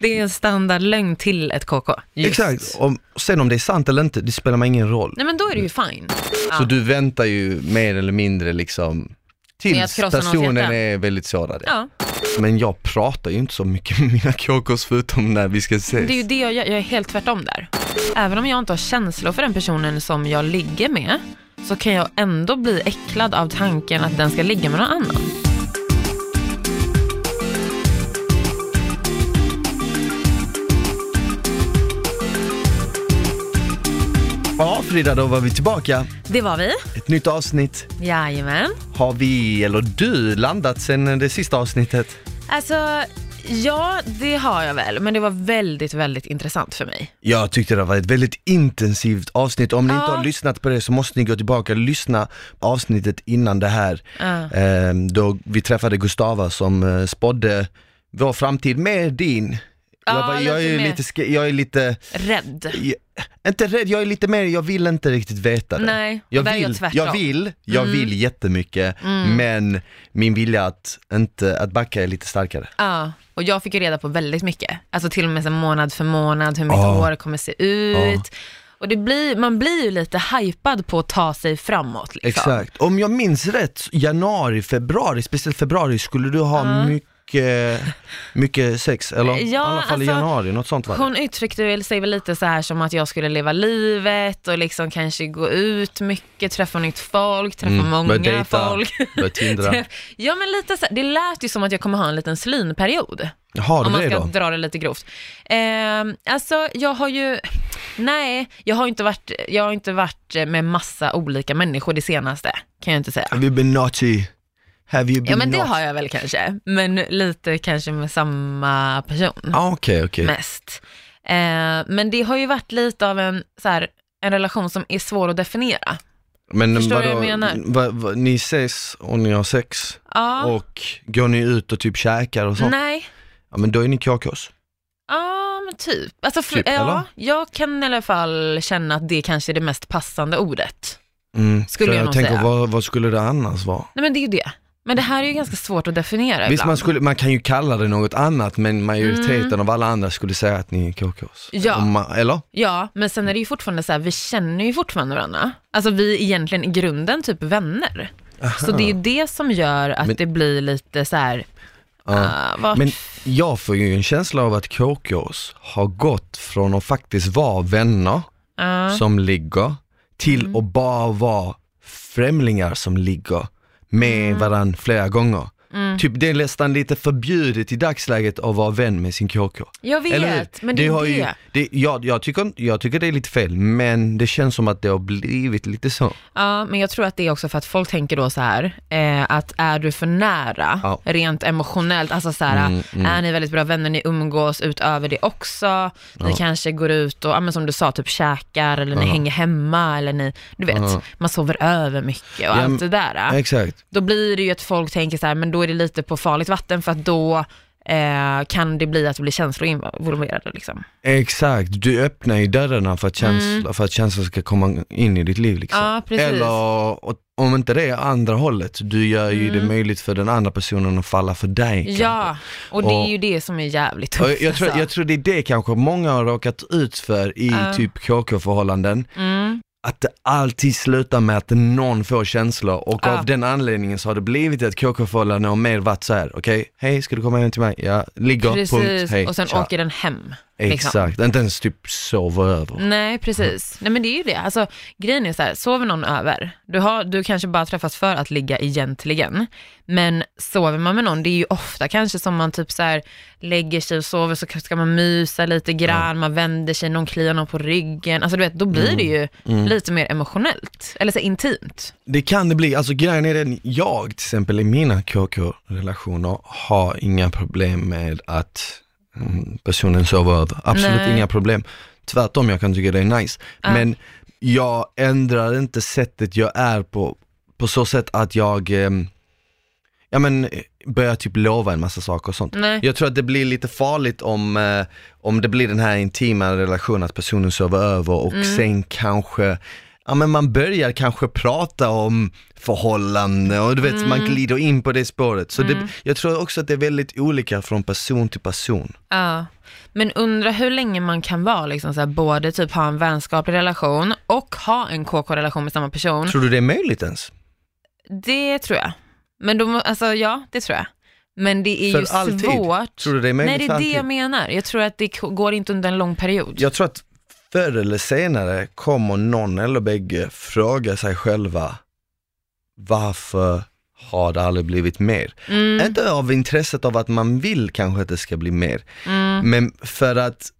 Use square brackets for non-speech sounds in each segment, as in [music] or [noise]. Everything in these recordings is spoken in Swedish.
Det är en standardlögn till ett KK. Just. Exakt, och sen om det är sant eller inte, det spelar mig ingen roll. Nej men då är det ju fine. Så du väntar ju mer eller mindre liksom tills krossa någons personen hjärta. är väldigt sårad. Ja, Men jag pratar ju inte så mycket med mina KKs förutom när vi ska ses. det är ju det jag gör. Jag är helt tvärtom där. Även om jag inte har känslor för den personen som jag ligger med, så kan jag ändå bli äcklad av tanken att den ska ligga med någon annan. Ja Frida, då var vi tillbaka. Det var vi. Ett nytt avsnitt. Jajamän. Har vi, eller du, landat sen det sista avsnittet? Alltså, ja det har jag väl, men det var väldigt, väldigt intressant för mig. Jag tyckte det var ett väldigt intensivt avsnitt. Om ni Ja. inte har lyssnat på det så måste ni gå tillbaka och lyssna på avsnittet innan det här. Ja. Eh, då vi träffade Gustava som eh, spådde vår framtid med din. Ja, jag, bara, jag, är lite, ske- jag är lite, Rädd. jag, inte rädd, jag är lite mer, jag vill inte riktigt veta det. Nej, jag där är vill, jag tvärtom. jag vill, jag Mm. vill jättemycket, men min vilja att, inte, att backa är lite starkare. Ja, och jag fick ju reda på väldigt mycket. Alltså till och med så månad för månad, hur mitt Ja. år kommer se ut. Och det blir, man blir ju lite hypad på att ta sig framåt. Liksom. Exakt. Om jag minns rätt, januari, februari, speciellt februari skulle du ha mycket, mycket sex, eller? Ja, I alla fall i alltså, januari, något sånt var det. Hon uttryckte sig väl lite så här som att jag skulle leva livet och liksom kanske gå ut mycket, träffa nytt folk, träffa Mm, många dejta, folk. [laughs] ja men lite så här, det lät ju som att jag kommer ha en liten slynperiod. Har om man ska då? dra det lite grovt. Eh, alltså jag har ju, nej, jag har inte varit, jag har inte varit med massa olika människor det senaste, kan jag inte säga. Have you been naughty? Have you been Ja men det naughty? har jag väl kanske, men lite kanske med samma person Ah, Okej, okej. mest. Eh, men det har ju varit lite av en, så här, en relation som är svår att definiera. Men Förstår du vad jag menar? Va, va, ni ses och ni har sex Ja, och går ni ut och typ käkar och sånt? nej, Ja men då är ni KKs. ja men typ. Alltså, Typ, eller? ja, jag kan i alla fall känna att det kanske är det mest passande ordet. Mm. Skulle jag jag tänker, vad, vad skulle det annars vara? Nej men det är ju det. Men det här är ju ganska svårt att definiera Visst ibland. man, skulle, man kan ju kalla det något annat men majoriteten Mm. av alla andra skulle säga att ni är KKs. Ja. Om man, eller? Ja, men sen är det ju fortfarande så här, vi känner ju fortfarande varandra. Alltså vi är egentligen i grunden typ vänner. Så det är ju det som gör att Men- det blir lite så här, Ja. ah, vart... Men jag får ju en känsla av att KKs har gått från att faktiskt vara vänner Ja. som ligger till Mm. att bara vara främlingar som ligger med varandra flera gånger. Typ det är nästan lite förbjudet i dagsläget att vara vän med sin KK. Jag vet, men det är har det. Ju, det jag, jag, tycker, jag tycker det är lite fel, men det känns som att det har blivit lite så. Ja, men jag tror att det är också för att folk tänker då så här, eh, att är du för nära, Ja. rent emotionellt, alltså så här, Mm, mm. är ni väldigt bra vänner, ni umgås utöver det också, ni Ja. kanske går ut och, ja, men som du sa, typ käkar, eller ni Ja. hänger hemma, eller ni, du vet, man sover över mycket och allt det där. Exakt. Då blir det ju att folk tänker så här, men då är det lite på farligt vatten, för att då eh, kan det bli att det blir känslor involverade liksom. Exakt, du öppnar ju dörrarna för att, känsla, för att känslan ska komma in i ditt liv liksom. Mm. Ja. Eller om inte det är andra hållet, du gör ju det Mm. möjligt för den andra personen att falla för dig. kanske. Ja, och det är ju det som är jävligt tufft. jag, tror, alltså. jag tror det är det kanske många har råkat ut för i Ja. typ KK-förhållanden. Mm. Att det alltid slutar med att någon får känslor och Ja. av den anledningen så har det blivit ett KK-förhållande och mer varit så här: okej, hej ska du komma hem till mig? Ja, ligger, punkt, Precis, hej, och sen tja. åker den hem. Liksom. Exakt, inte ens typ sover över. Nej, precis. Nej men det är ju det. Alltså, grejen är så här, sover någon över, du, har, du kanske bara träffas för att ligga egentligen, men sover man med någon, det är ju ofta kanske som man typ så här lägger sig och sover så ska man mysa lite grann, man vänder sig, någon kliar någon på ryggen, alltså du vet, då blir det ju Mm. lite mer emotionellt, eller så här, intimt. Det kan det bli, alltså grejen är den, jag till exempel i mina KK-relationer har inga problem med att mm, personen sover över, absolut Nej. inga problem. Tvärtom, jag kan tycka det är nice. Ja. Men jag ändrar inte sättet jag är på, på så sätt att jag, ehm, ja men eh, börjar typ lova en massa saker och sånt. Nej. Jag tror att det blir lite farligt om, eh, om det blir den här intima relationen, att personen sover över och Mm. sen kanske ja men man börjar kanske prata om förhållanden och du vet, man glider in på det spåret. Så det, jag tror också att det är väldigt olika från person till person. Ja. Men undra hur länge man kan vara, liksom så här, både typ ha en vänskaplig relation och ha en KK-relation med samma person. Tror du det är möjligt ens? Det tror jag. Men då, alltså ja, det tror jag. Men det är För ju alltid? svårt. Tror du det är möjligt Nej, det är det jag menar. Jag tror att det går inte under en lång period. Jag tror att förr eller senare kommer någon eller bägge fråga sig själva varför har det aldrig blivit mer? Mm, Inte av intresset av att man vill kanske att det ska bli mer, mm, men för att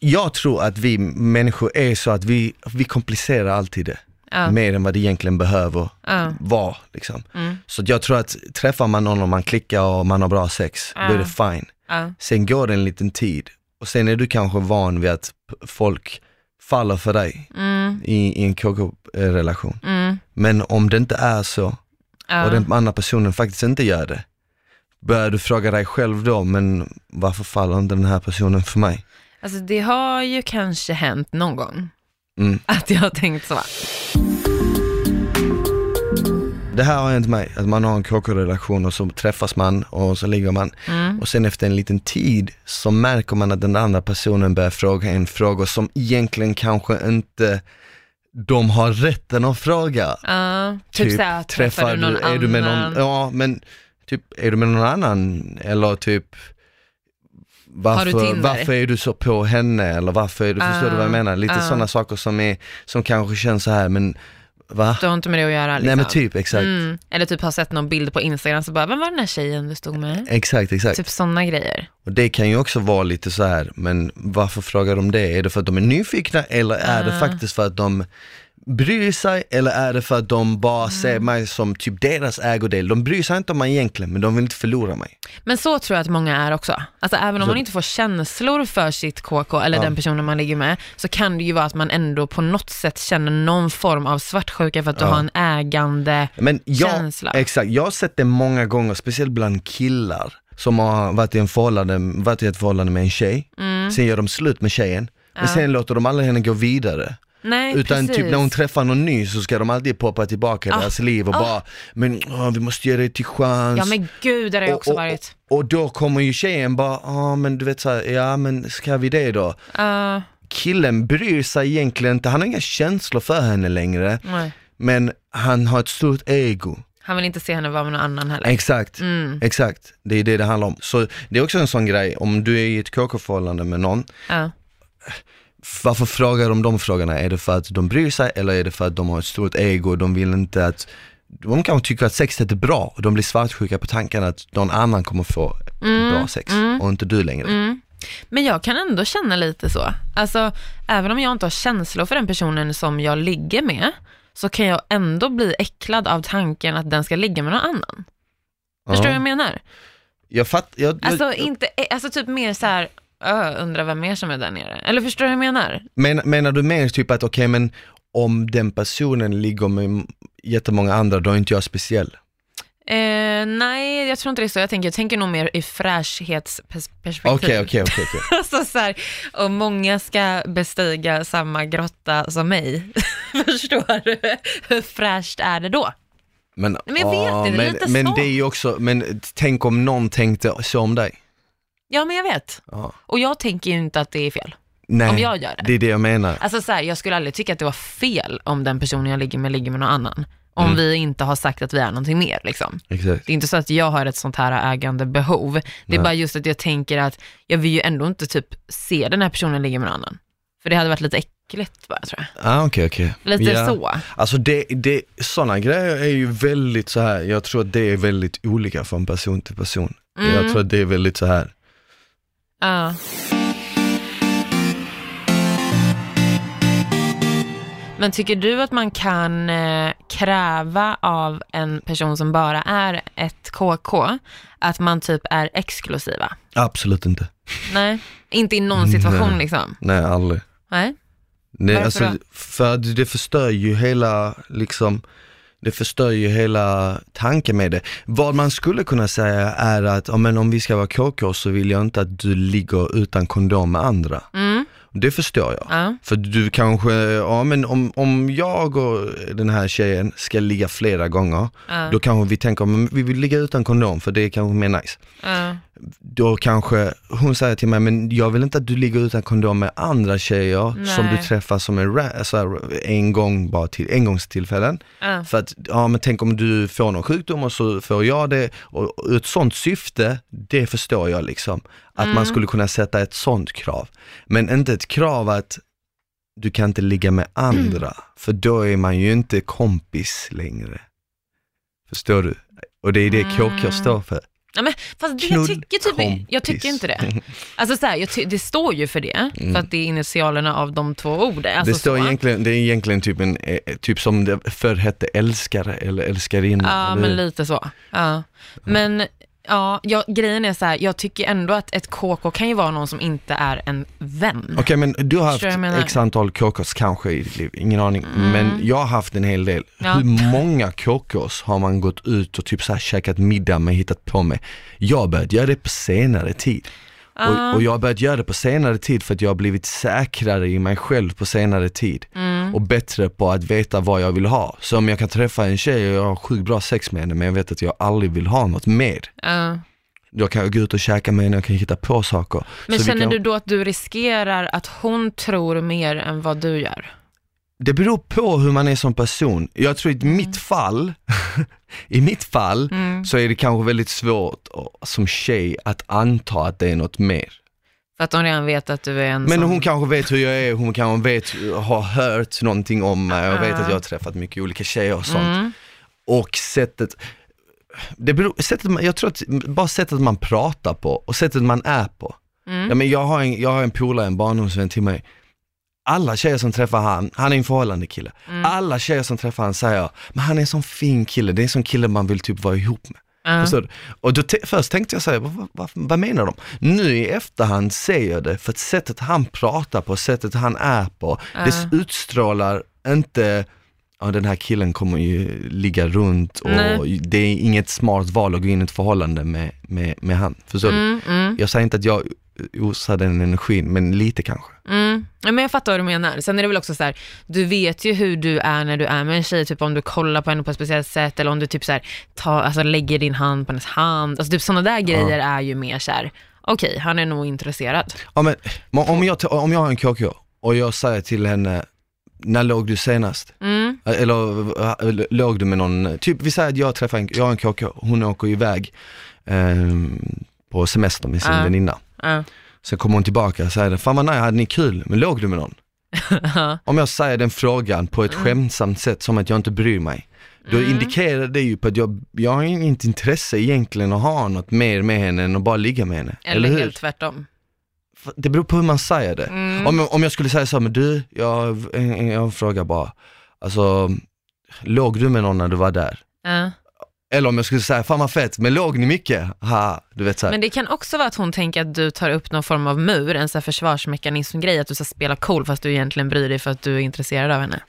jag tror att vi människor är så att vi, vi komplicerar alltid det, ja, mer än vad det egentligen behöver ja, vara. Liksom. mm, Så jag tror att träffar man någon och man klickar och man har bra sex, då är Ja. det fine. ja, Sen går det en liten tid och sen är du kanske van vid att folk faller för dig mm, i, i en KK-relation. mm, Men om det inte är så ja. och den andra personen faktiskt inte gör det, börjar du fråga dig själv då, men varför faller inte den här personen för mig? Alltså det har ju kanske hänt någon gång Mm. att jag har tänkt så. Det här har hänt mig, att man har en KK-relation och så träffas man och så ligger man Mm. och sen efter en liten tid så märker man att den andra personen börjar fråga en fråga som egentligen kanske inte de har rätten att fråga. Ja, typ, såhär, träffar du någon är du med någon, annan? ja men typ, är du med någon annan eller typ varför, varför är du så på henne eller varför är du, förstår du vad jag menar? Lite ah. sådana saker som är, som kanske känns så här men va? Du har inte med det att göra liksom. Nej men typ, exakt. Mm. Eller typ har sett någon bild på Instagram så bara, vem var den här tjejen du stod med? Exakt, exakt. Typ sådana grejer. Och det kan ju också vara lite så här, men varför frågar de det? Är det för att de är nyfikna eller är det Ah. faktiskt för att de bryr sig eller är det för att de bara ser Mm. mig som typ deras ägodel? De bryr sig inte om mig egentligen, men de vill inte förlora mig. Men så tror jag att många är också. Alltså även om Så- man inte får känslor för sitt KK eller Ja. den personen man ligger med, så kan det ju vara att man ändå på något sätt känner någon form av svartsjuka för att du Ja. har en ägande Men jag, känsla. exakt, jag har sett det många gånger, speciellt bland killar som har varit i, en förhållande, varit i ett förhållande med en tjej, Mm. sen gör de slut med tjejen, men Ja. sen låter de aldrig henne gå vidare. Nej, Utan precis. typ när hon träffar någon ny så ska de alltid poppa tillbaka i Ah, deras liv och ah. bara, men åh, vi måste ge det till chans. Ja men gud, där har jag också och, varit. Och, då kommer ju tjejen bara, ja men du vet så här, ja men ska vi det då? Uh, Killen bryr sig egentligen inte, han har inga känslor för henne längre, nej. men han har ett stort ego. Han vill inte se henne vara med någon annan heller. Exakt, Mm. exakt. Det är det det handlar om. Så det är också en sån grej, om du är i ett KK-förhållande med någon, Ja. Varför frågar de de frågorna? Är det för att de bryr sig eller är det för att de har ett stort ego och de vill inte att de kanske tycker att sexet är bra och de blir svartsjuka på tanken att någon annan kommer få bra sex och inte du längre. Mm. Men jag kan ändå känna lite så. Alltså, även om jag inte har känslor för den personen som jag ligger med, så kan jag ändå bli äcklad av tanken att den ska ligga med någon annan. Förstår du vad jag menar? Jag fatt, jag, Alltså, inte, alltså typ mer så här, ö, undrar vem mer som är där nere. Eller förstår du vad jag menar? men, menar du mer typ att okej men om den personen ligger med jättemånga andra, då är inte jag speciell? Eh, nej, jag tror inte det är så. Jag tänker, jag tänker nog mer i fräschhetsperspektiv. Okej, okej, okej. [laughs] Alltså så här, och många ska bestiga samma grotta som mig. [laughs] Förstår du? Hur fräscht är det då? Men, Men jag vet inte, det är men, lite men så. det är ju också, men tänk om någon tänkte så om dig. Ja, men jag vet. Ja. Och jag tänker ju inte att det är fel. Nej, Om jag gör det. det är det jag menar. Alltså så här, jag skulle aldrig tycka att det var fel om den personen jag ligger med ligger med någon annan. Om Mm. vi inte har sagt att vi är någonting mer liksom. Exakt. Det är inte så att jag har ett sånt här ägande behov. Det är Nej. bara just att jag tänker att jag vill ju ändå inte typ se den här personen ligga med någon annan. För det hade varit lite äckligt bara tror jag. Ah, okej, okej. Lite Ja. så. Alltså det, det, sådana grejer är ju väldigt så här. jag tror att det är väldigt olika från person till person. Mm. Jag tror att det är väldigt så här. Ja. Men tycker du att man kan eh, kräva av en person som bara är ett KK, att man typ är exklusiva? absolut inte. Nej, inte i någon situation Nej. liksom. Nej, aldrig. Nej. Det, Varför alltså, då? för det förstör ju hela, liksom, det förstör ju hela tanken med det. Vad man skulle kunna säga är att, ja, men om vi ska vara KK så vill jag inte att du ligger utan kondom med andra. Mm. det förstår jag. Ja. För du kanske, ja men om, om jag och den här tjejen ska ligga flera gånger, Ja. då kanske vi tänker, men vi vill ligga utan kondom för det är kanske mer nice. Ja. Då kanske hon säger till mig, men jag vill inte att du ligger utan kondom med andra tjejer som du Nej. träffar som en, här, en gång bara till, engångstillfällen. Ja. För att, ja men tänk om du får någon sjukdom och så får jag det, och, och ett sånt syfte, det förstår jag liksom. Att Mm. man skulle kunna sätta ett sånt krav. Men inte ett krav att du kan inte ligga med andra, för då är man ju inte kompis längre. Förstår du? Och det är det KK Mm. står för. Ja, men, fast det, jag tycker typ jag tycker inte det. [laughs] Alltså så här, ty, det står ju för det, för att det är initialerna av de två orden. Alltså, det, står så. egentligen, det är egentligen typ en, eh, typ som det förr hette älskare eller älskarinna. Ja, eller men lite så. Ja. Men ja, jag, grejen är så här, jag tycker ändå att ett KK kan ju vara någon som inte är en vän. Okej men du har Förstår jag haft menar? x antal KKs kanske i ditt liv, ingen aning. Men jag har haft en hel del. Ja. Hur många KKs har man gått ut och typ så här käkat middag med, hittat på med? Jag har börjat göra det på senare tid. Och, och jag har börjat göra det på senare tid för att jag har blivit säkrare i mig själv på senare tid. Mm. Och bättre på att veta vad jag vill ha. Så om jag kan träffa en tjej och jag har sjukt bra sex med henne men jag vet att jag aldrig vill ha något mer. Ja. Då kan jag gå ut och käka med henne och kan hitta på saker. Men Så känner kan... du då att du riskerar att hon tror mer än vad du gör? Det beror på hur man är som person. Jag tror i Mm. mitt fall, [laughs] i mitt fall så är det kanske väldigt svårt som tjej att anta att det är något mer. För att de redan vet att du är en Men som... hon kanske vet hur jag är, hon kanske vet, har hört någonting om mig och vet att jag har träffat mycket olika tjejer och sånt. Mm. Och sättet, det beror, sättet man, jag tror att bara sättet man pratar på och sättet man är på. Mm. Ja, men jag, har en, jag har en polare, en barndomsvän till mig. Alla tjejer som träffar han, han är en förhållande kille. Mm. Alla tjejer som träffar han säger, men han är en sån fin kille, det är en sån kille man vill typ vara ihop med. Förstår du? Och då först tänkte jag säga, vad, vad, vad menar de? Nu i efterhand ser jag det, för att sättet han pratar på, sättet han är på, det utstrålar inte Ja den här killen kommer ju ligga runt och Nej. det är inget smart val att gå in i ett förhållande med, med, med han. Förstår du? Mm, mm, Jag säger inte att jag osar den energin, men lite kanske. mm. Ja, men jag fattar vad du menar. Sen är det väl också så här, du vet ju hur du är när du är med en tjej, typ om du kollar på henne på ett speciellt sätt eller om du typ så här, tar, alltså, lägger din hand på hennes hand. Alltså typ sådana där grejer är ju mer så här. okej, han är nog intresserad. Ja, men, om, jag, ta- om jag har en KK och jag säger till henne, när låg du senast? Mm, Eller låg du med någon, typ vi säger att jag träffar en, jag har en KK, hon åker iväg ehm, på semester med sin Ja. väninna. Ja. Sen kommer hon tillbaka och säger, fan vad nej, hade ni kul, men låg du med någon? [laughs] Om jag säger den frågan på ett skämtsamt sätt som att jag inte bryr mig, då indikerar det ju på att jag, jag har inget intresse egentligen att ha något mer med henne än att bara ligga med henne. Eller, Eller hur? helt tvärtom. Det beror på hur man säger det. Mm. Om, om jag skulle säga så, men du, jag, jag, frågar bara, alltså, låg du med någon när du var där? Ja. Eller om jag skulle säga, fan vad fett, men låg ni mycket? Ha, du vet så här. Men det kan också vara att hon tänker att du tar upp någon form av mur, en så här försvarsmekanism-grej, att du ska spela cool fast du egentligen bryr dig för att du är intresserad av henne.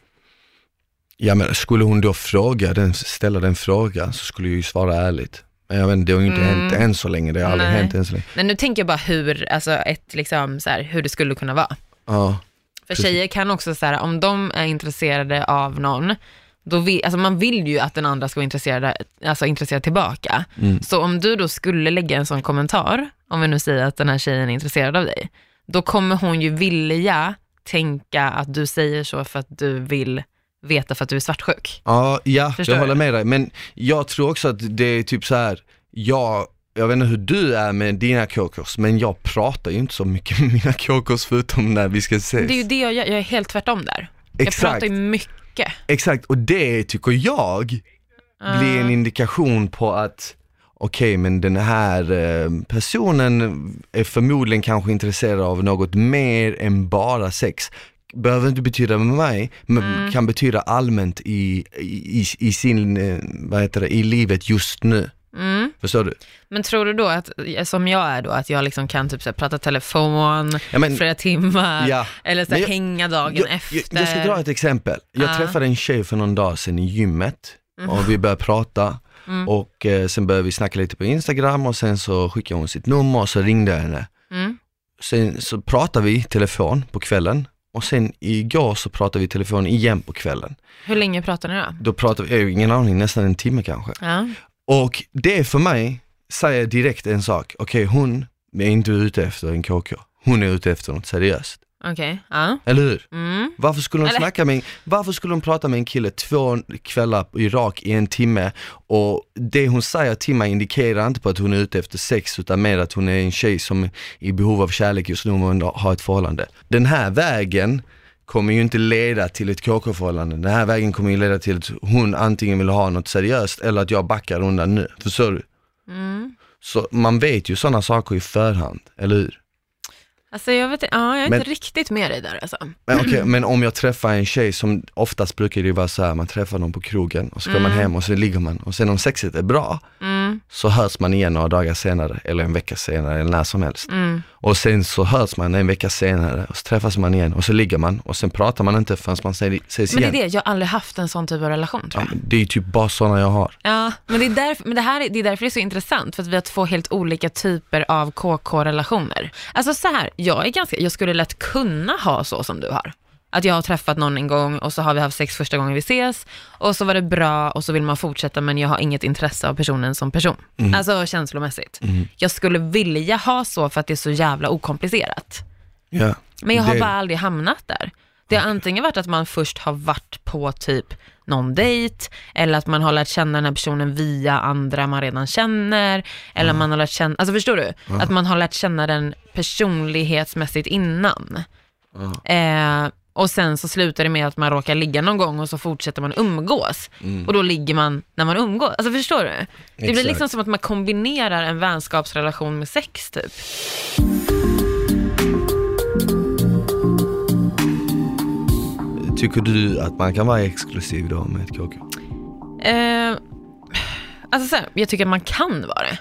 Ja men skulle hon då fråga, den, ställa den frågan så skulle jag ju svara ärligt. Men jag vet inte, det har ju inte hänt än så länge, det har aldrig Nej. hänt än så länge. Men nu tänker jag bara hur, alltså ett liksom så här, hur det skulle kunna vara. Ja, För Precis. tjejer kan också så här, om de är intresserade av någon, då vill, alltså man vill ju att den andra ska vara intresserad, alltså intresserad tillbaka. Mm. Så om du då skulle lägga en sån kommentar, om vi nu säger att den här tjejen är intresserad av dig, då kommer hon ju vilja tänka att du säger så för att du vill veta för att du är svartsjuk. ja, ja Förstår jag du? håller med dig. Men jag tror också att det är typ så här. jag, jag vet inte hur du är med dina KKs, men jag pratar ju inte så mycket med mina KKs förutom när vi ska ses. Det är ju det jag gör, jag är helt tvärtom där. Jag Exakt. pratar ju mycket. Exakt, och det tycker jag blir en indikation på att okej men den här eh, personen är förmodligen kanske intresserad av något mer än bara sex. Behöver inte betyda med mig, men kan betyda allmänt i, i, i sin, eh, vad heter det, i livet just nu. Mm. Förstår du? Men tror du då att, som jag är då, att jag liksom kan typ så här, prata telefon Ja, men- flera timmar, Ja. eller så här, jag- hänga dagen Jag, efter? jag, jag ska dra ett exempel. Jag Ja. träffade en tjej för någon dag sedan i gymmet Mhm. och vi började prata och eh, sen började vi snacka lite på Instagram och sen så skickade hon sitt nummer och så ringde jag henne. Mm. sen så pratade vi i telefon på kvällen och sen igår så pratade vi i telefon igen på kvällen. Hur länge pratar ni då? Då pratade vi, jag har ingen aning, nästan en timme kanske. Ja. Och det för mig säger direkt en sak, okej hon är inte ute efter en KK, hon är ute efter något seriöst. Okej, ja. Eller hur? Mm. Varför skulle hon Eller- snacka med, varför skulle hon prata med en kille två kvällar i rak i en timme och det hon säger till mig indikerar inte på att hon är ute efter sex utan mer att hon är en tjej som är i behov av kärlek just nu och har ett förhållande. Den här vägen kommer ju inte leda till ett KK-förhållande. Den här vägen kommer ju leda till att hon antingen vill ha något seriöst eller att jag backar undan nu. Förstår du? Mm. Så man vet ju sådana saker i förhand, eller hur? Alltså jag vet ja, jag är Men- inte riktigt med dig där alltså. Men, okej, men om jag träffar en tjej som oftast brukar det vara så här, man träffar någon på krogen och så ska man hem och så ligger man och sen om sexet är bra Mm. så hörs man igen några dagar senare eller en vecka senare eller när som helst. Mm. Och sen så hörs man en vecka senare och så träffas man igen och så ligger man och sen pratar man inte förrän man ses ses Men det igen. är det, jag har aldrig haft en sån typ av relation tror Ja, jag. men det är typ bara sådana jag har. Ja, men det är därför, men det här är, det är därför det är så intressant, för att vi har två helt olika typer av KK-relationer. Alltså så här, jag är ganska, jag skulle lätt kunna ha så som du har. Att jag har träffat någon en gång och så har vi haft sex första gången vi ses och så var det bra och så vill man fortsätta men jag har inget intresse av personen som person. Alltså känslomässigt. Jag skulle vilja ha så för att det är så jävla okomplicerat. Ja. Men jag har Det- bara aldrig hamnat där. Det har antingen varit att man först har varit på typ någon dejt, eller att man har lärt känna den här personen via andra man redan känner, eller man har lärt känna, alltså förstår du? Att man har lärt känna den personlighetsmässigt innan. Eh, och sen så slutar det med att man råkar ligga någon gång och så fortsätter man umgås. Och då ligger man när man umgås. Alltså förstår du? Det blir Exakt. liksom som att man kombinerar en vänskapsrelation med sex typ. Tycker du att man kan vara exklusiv då med ett KK? Eh, alltså så här, jag tycker att man kan vara det.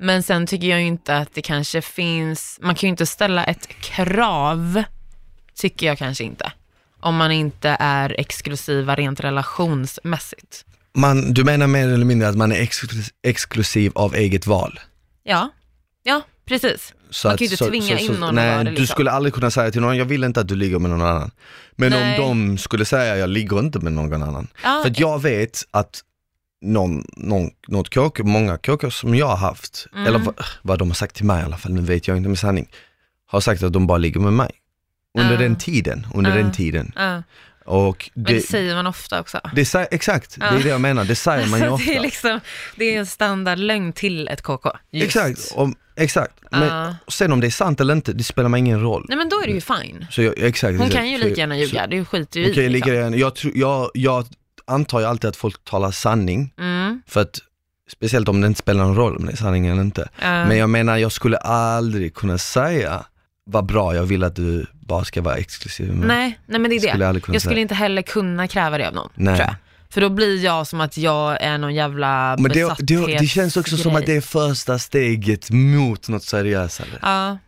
Men sen tycker jag inte att det kanske finns, man kan ju inte ställa ett krav, tycker jag kanske inte. Om man inte är exklusiva rent relationsmässigt. Man, du menar mer eller mindre att man är exklus- exklusiv av eget val? Ja, ja precis. Så Man kan ju inte tvinga in någon nej, det, Du liksom. skulle aldrig kunna säga till någon, jag vill inte att du ligger med någon annan. Men Nej. om de skulle säga, jag ligger inte med någon annan. Ja, För jag vet att någon, någon, något KK, många KK som jag har haft, Mm. eller vad, vad de har sagt till mig i alla fall, nu vet jag inte med sanning, har sagt att de bara ligger med mig. Under Ja. den tiden, under Ja. den tiden. ja. Och Men det, det, säger man ofta också. det exakt, det är det jag menar, det säger man ju [laughs] ofta. det, är liksom, det är en standardlögn till ett KK. Just. Exakt, om, exakt. Men sen om det är sant eller inte, det spelar mig ingen roll. Nej men då är det ju fine. Så jag, exakt, Hon så- kan ju så- lika gärna så- ljuga, det skiter ju Okej, i. lika Liksom. gärna. Jag, tror- jag, jag antar ju alltid att folk talar sanning, Mm, för att speciellt om det inte spelar någon roll om det är sanning eller inte. ja. Men jag menar, jag skulle aldrig kunna säga, vad bra, jag vill att du bara ska vara exklusiv med nej, nej men det är det. Skulle jag aldrig kunna jag skulle säga. inte heller kunna kräva det av någon, Nej. tror jag. För då blir jag som att jag är någon jävla Men det, det, det känns också som att det är första steget mot något seriösare. Ja,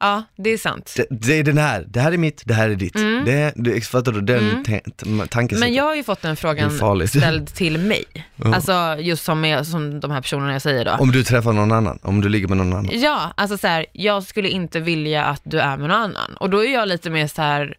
ja det är sant. Det, det är den här, det här är mitt, det här är ditt. Det, är- det, fattar du den Mm. mm. tankesättet? Men jag har ju fått den Det frågan ställd till mig. [laughs] Ja. Alltså just som, med, som de här personerna jag säger då. Om du träffar någon annan, om du ligger med någon annan. Ja, alltså så här, jag skulle inte vilja att du är med någon annan. Och då är jag lite mer så här,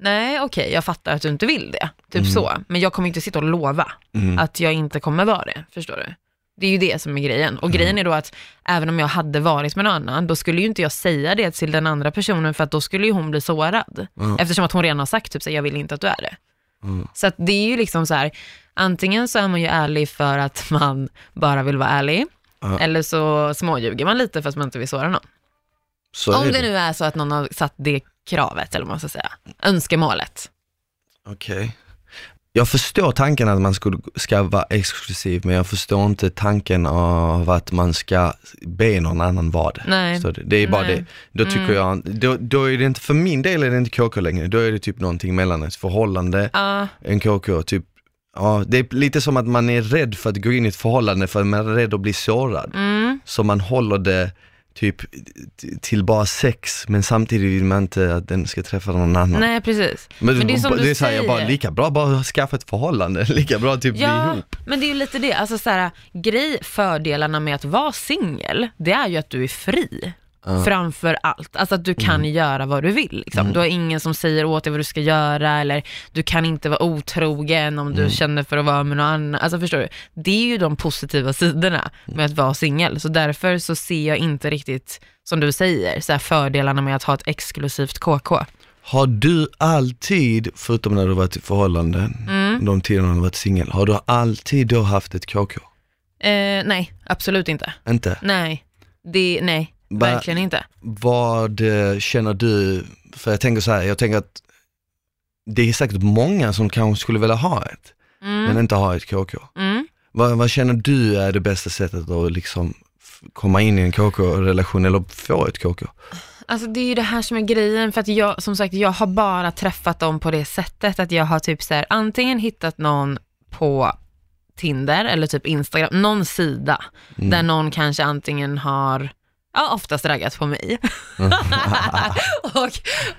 nej okej, jag fattar att du inte vill det. Typ så. Men jag kommer inte sitta och lova Mm. att jag inte kommer vara det. Förstår du? Det är ju det som är grejen. Och grejen är då att även om jag hade varit med någon annan, då skulle ju inte jag säga det till den andra personen för att då skulle ju hon bli sårad. Mm. Eftersom att hon redan har sagt typ så jag vill inte att du är det. Mm. Så att det är ju liksom så här, antingen så är man ju ärlig för att man bara vill vara ärlig, eller så småljuger man lite för att man inte vill såra någon. Så Om är det nu är så att någon har satt det kravet, eller vad man ska säga, önskemålet. Okej. Jag förstår tanken att man skulle, ska vara exklusiv, men jag förstår inte tanken av att man ska be någon annan vara det. Nej. Förstår du? Det är bara Nej. Mm. det. Då tycker jag, då, då är det inte, för min del är det inte KK längre, då är det typ någonting mellan ett förhållande, Ja, en KK, typ Ja, det är lite som att man är rädd för att gå in i ett förhållande för man är rädd att bli sårad. mm, Så man håller det typ till bara sex, men samtidigt vill man inte att den ska träffa någon annan. nej precis. Men, Men det är som du det säger jag bara, lika bra bara skaffa ett förhållande, [laughs] lika bra typ bli Ja, ihop. men det är ju lite det, alltså så här, grej, fördelarna med att vara singel, det är ju att du är fri. Framför allt. Alltså att du kan göra vad du vill. Liksom. Du har ingen som säger åt dig vad du ska göra eller du kan inte vara otrogen om du känner för att vara med någon annan. Alltså förstår du? Det är ju de positiva sidorna med att vara singel. Så därför så ser jag inte riktigt, som du säger, så här fördelarna med att ha ett exklusivt KK. Har du alltid, förutom när du varit i förhållanden, Mm. de tiderna du varit singel, har du alltid då haft ett KK? Eh, nej, absolut inte. Inte? Nej, det, nej, verkligen inte. Vad eh, känner du, för jag tänker så här, jag tänker att det är säkert många som kanske skulle vilja ha ett, Mm. men inte ha ett KK. Mm. Vad, vad känner du är det bästa sättet att liksom komma in i en KK-relation eller få ett KK? Alltså det är ju det här som är grejen, för att jag, som sagt, jag har bara träffat dem på det sättet att jag har typ så här, antingen hittat någon på Tinder eller typ Instagram, någon sida där någon kanske antingen har Ja, oftast raggat på mig. [laughs] och,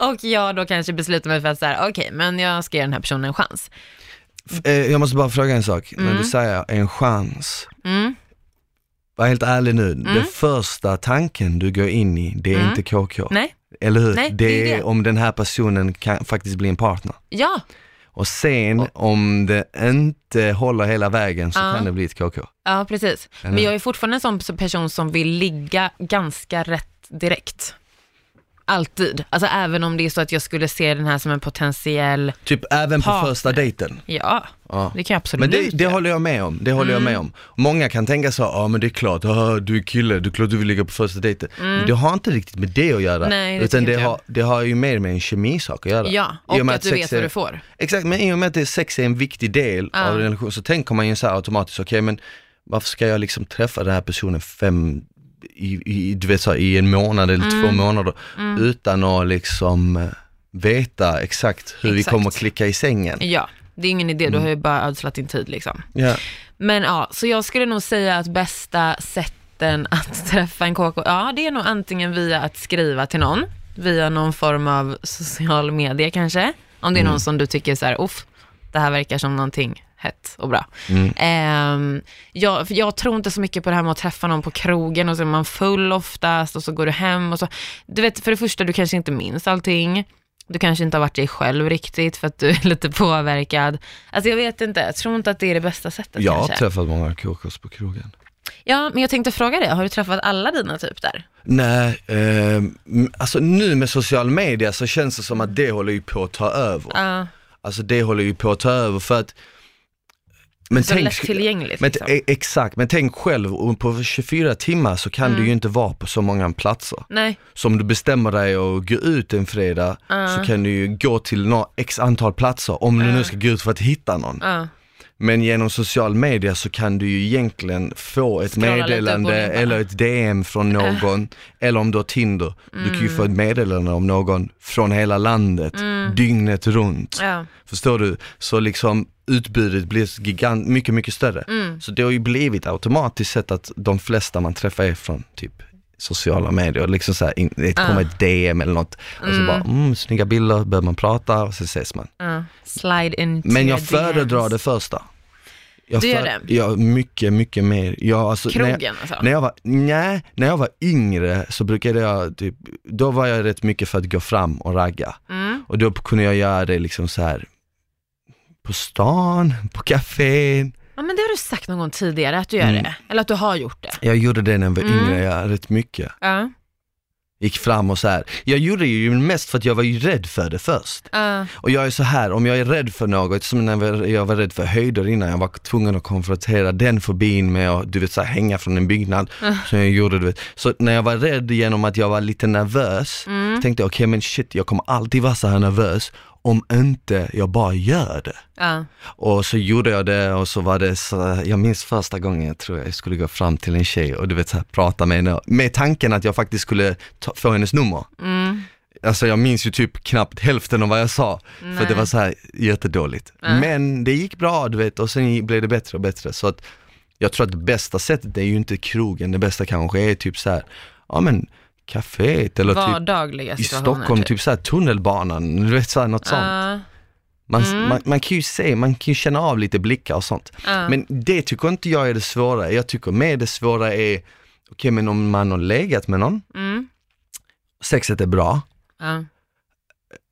och jag då kanske beslutar mig för att säga, okej, men jag ska ge den här personen en chans. Eh, Jag måste bara fråga en sak, när du säger en chans, Mm. var helt ärlig nu, den första tanken du går in i, det är Mm. inte KK. Nej, Eller hur? Nej, det, är det. om den här personen kan faktiskt bli en partner. ja, Och sen om det inte håller hela vägen så Ja. kan det bli ett KK. ja precis. Men jag är fortfarande en sån person som vill ligga ganska rätt direkt. Alltid. Alltså även om det är så att jag skulle se den här som en potentiell, Typ även på Partner. första dejten. ja, Ja. det kan jag absolut Men det, det göra. håller jag med om, det håller jag med om. Många kan tänka så, ja men det är klart, ah, du är kille, det är klart du vill ligga på första dejten. Men det har inte riktigt med det att göra. Nej, det utan tycker det inte jag. har, det har ju mer med en kemisak att göra. Ja, I och med att du sex vet är- vad du får. Exakt, men i och med att det, sex är en viktig del av en relation så tänker man ju så här automatiskt, okej men varför ska jag liksom träffa den här personen fem, i, i, du vet så här, i en månad eller Mm. två månader utan att liksom eh, veta exakt hur vi Exakt. kommer klicka i sängen. Ja, det är ingen idé, Mm. du har ju bara ödslat din tid liksom. Ja. Men ja, så jag skulle nog säga att bästa sätten [laughs] att träffa en KK, ja det är nog antingen via att skriva till någon, via någon form av social media kanske. Om det är någon som du tycker så här, uff, det här verkar som någonting hett och bra. Ehm, jag, för jag tror inte så mycket på det här med att träffa någon på krogen och så är man full oftast och så går du hem och så. Du vet, för det första, du kanske inte minns allting. Du kanske inte har varit dig själv riktigt för att du är [laughs] lite påverkad. Alltså jag vet inte, jag tror inte att det är det bästa sättet Jag har kanske. träffat många KKs på krogen. Ja, men jag tänkte fråga dig, har du träffat alla dina typ där? Nej, eh, alltså nu med social media så känns det som att det håller ju på att ta över. Ja, Alltså det håller ju på att ta över för att men så lättillgängligt men, liksom. e- Exakt, men tänk själv, och på 24 timmar så kan Mm. du ju inte vara på så många platser. Nej, Så om du bestämmer dig att gå ut en fredag så kan du ju gå till några x antal platser om du nu ska gå ut för att hitta någon. ja, Men genom social media så kan du ju egentligen få ett och meddelande eller ett DM från någon, eller om du har Tinder, du kan ju Mm. få ett meddelande om någon från hela landet, dygnet runt. ja, Förstår du? Så liksom utbudet blir gigant, mycket, mycket större. Mm. Så det har ju blivit automatiskt sett att de flesta man träffar är från typ sociala medier, liksom så här, in- det kommer ett DM eller något och så bara, mm, snygga bilder, börjar man prata och så ses man. ja. Slide in Men jag föredrar det första. Jag Du gör för- det? Ja, mycket, mycket mer. Jag, alltså, när, jag, Krogen alltså? när jag var, nej, när jag var yngre så brukade jag typ, då var jag rätt mycket för att gå fram och ragga. Mm. Och då kunde jag göra det liksom så här på stan, på kafén. Ja men det har du sagt någon gång tidigare att du gör Mm. det, eller att du har gjort det. Jag gjorde det när jag var Mm. yngre, jag rätt mycket. Ja, Gick fram och så här. Jag gjorde det ju mest för att jag var ju rädd för det först. ja, Och jag är så här, om jag är rädd för något, som när jag var- jag var rädd för höjder innan, jag var tvungen att konfrontera den fobin med att du vet, så här, hänga från en byggnad. Så jag gjorde, du vet. Så när jag var rädd genom att jag var lite nervös, Mm. tänkte jag okej men shit, jag kommer alltid vara så här nervös om inte jag bara gör det. ja, Och så gjorde jag det och så var det så, jag minns första gången jag tror jag skulle gå fram till en tjej och du vet så här, prata med henne, med tanken att jag faktiskt skulle ta, få hennes nummer. mm. Alltså jag minns ju typ knappt hälften av vad jag sa, för Nej. det var så här jättedåligt. Ja. Men det gick bra du vet och sen blev det bättre och bättre. Så att jag tror att det bästa sättet är ju inte krogen, det bästa kanske är typ så här, ja men kaféet eller typ vardagliga i situationer. Stockholm, typ så här tunnelbanan, du vet så här, något sånt. Man, Mm. man, man kan ju se, man kan ju känna av lite blickar och sånt. ja. Men det tycker inte jag är det svåra. Jag tycker mer det svåra är, okej men om man har legat med någon, Mm. sexet är bra, Ja.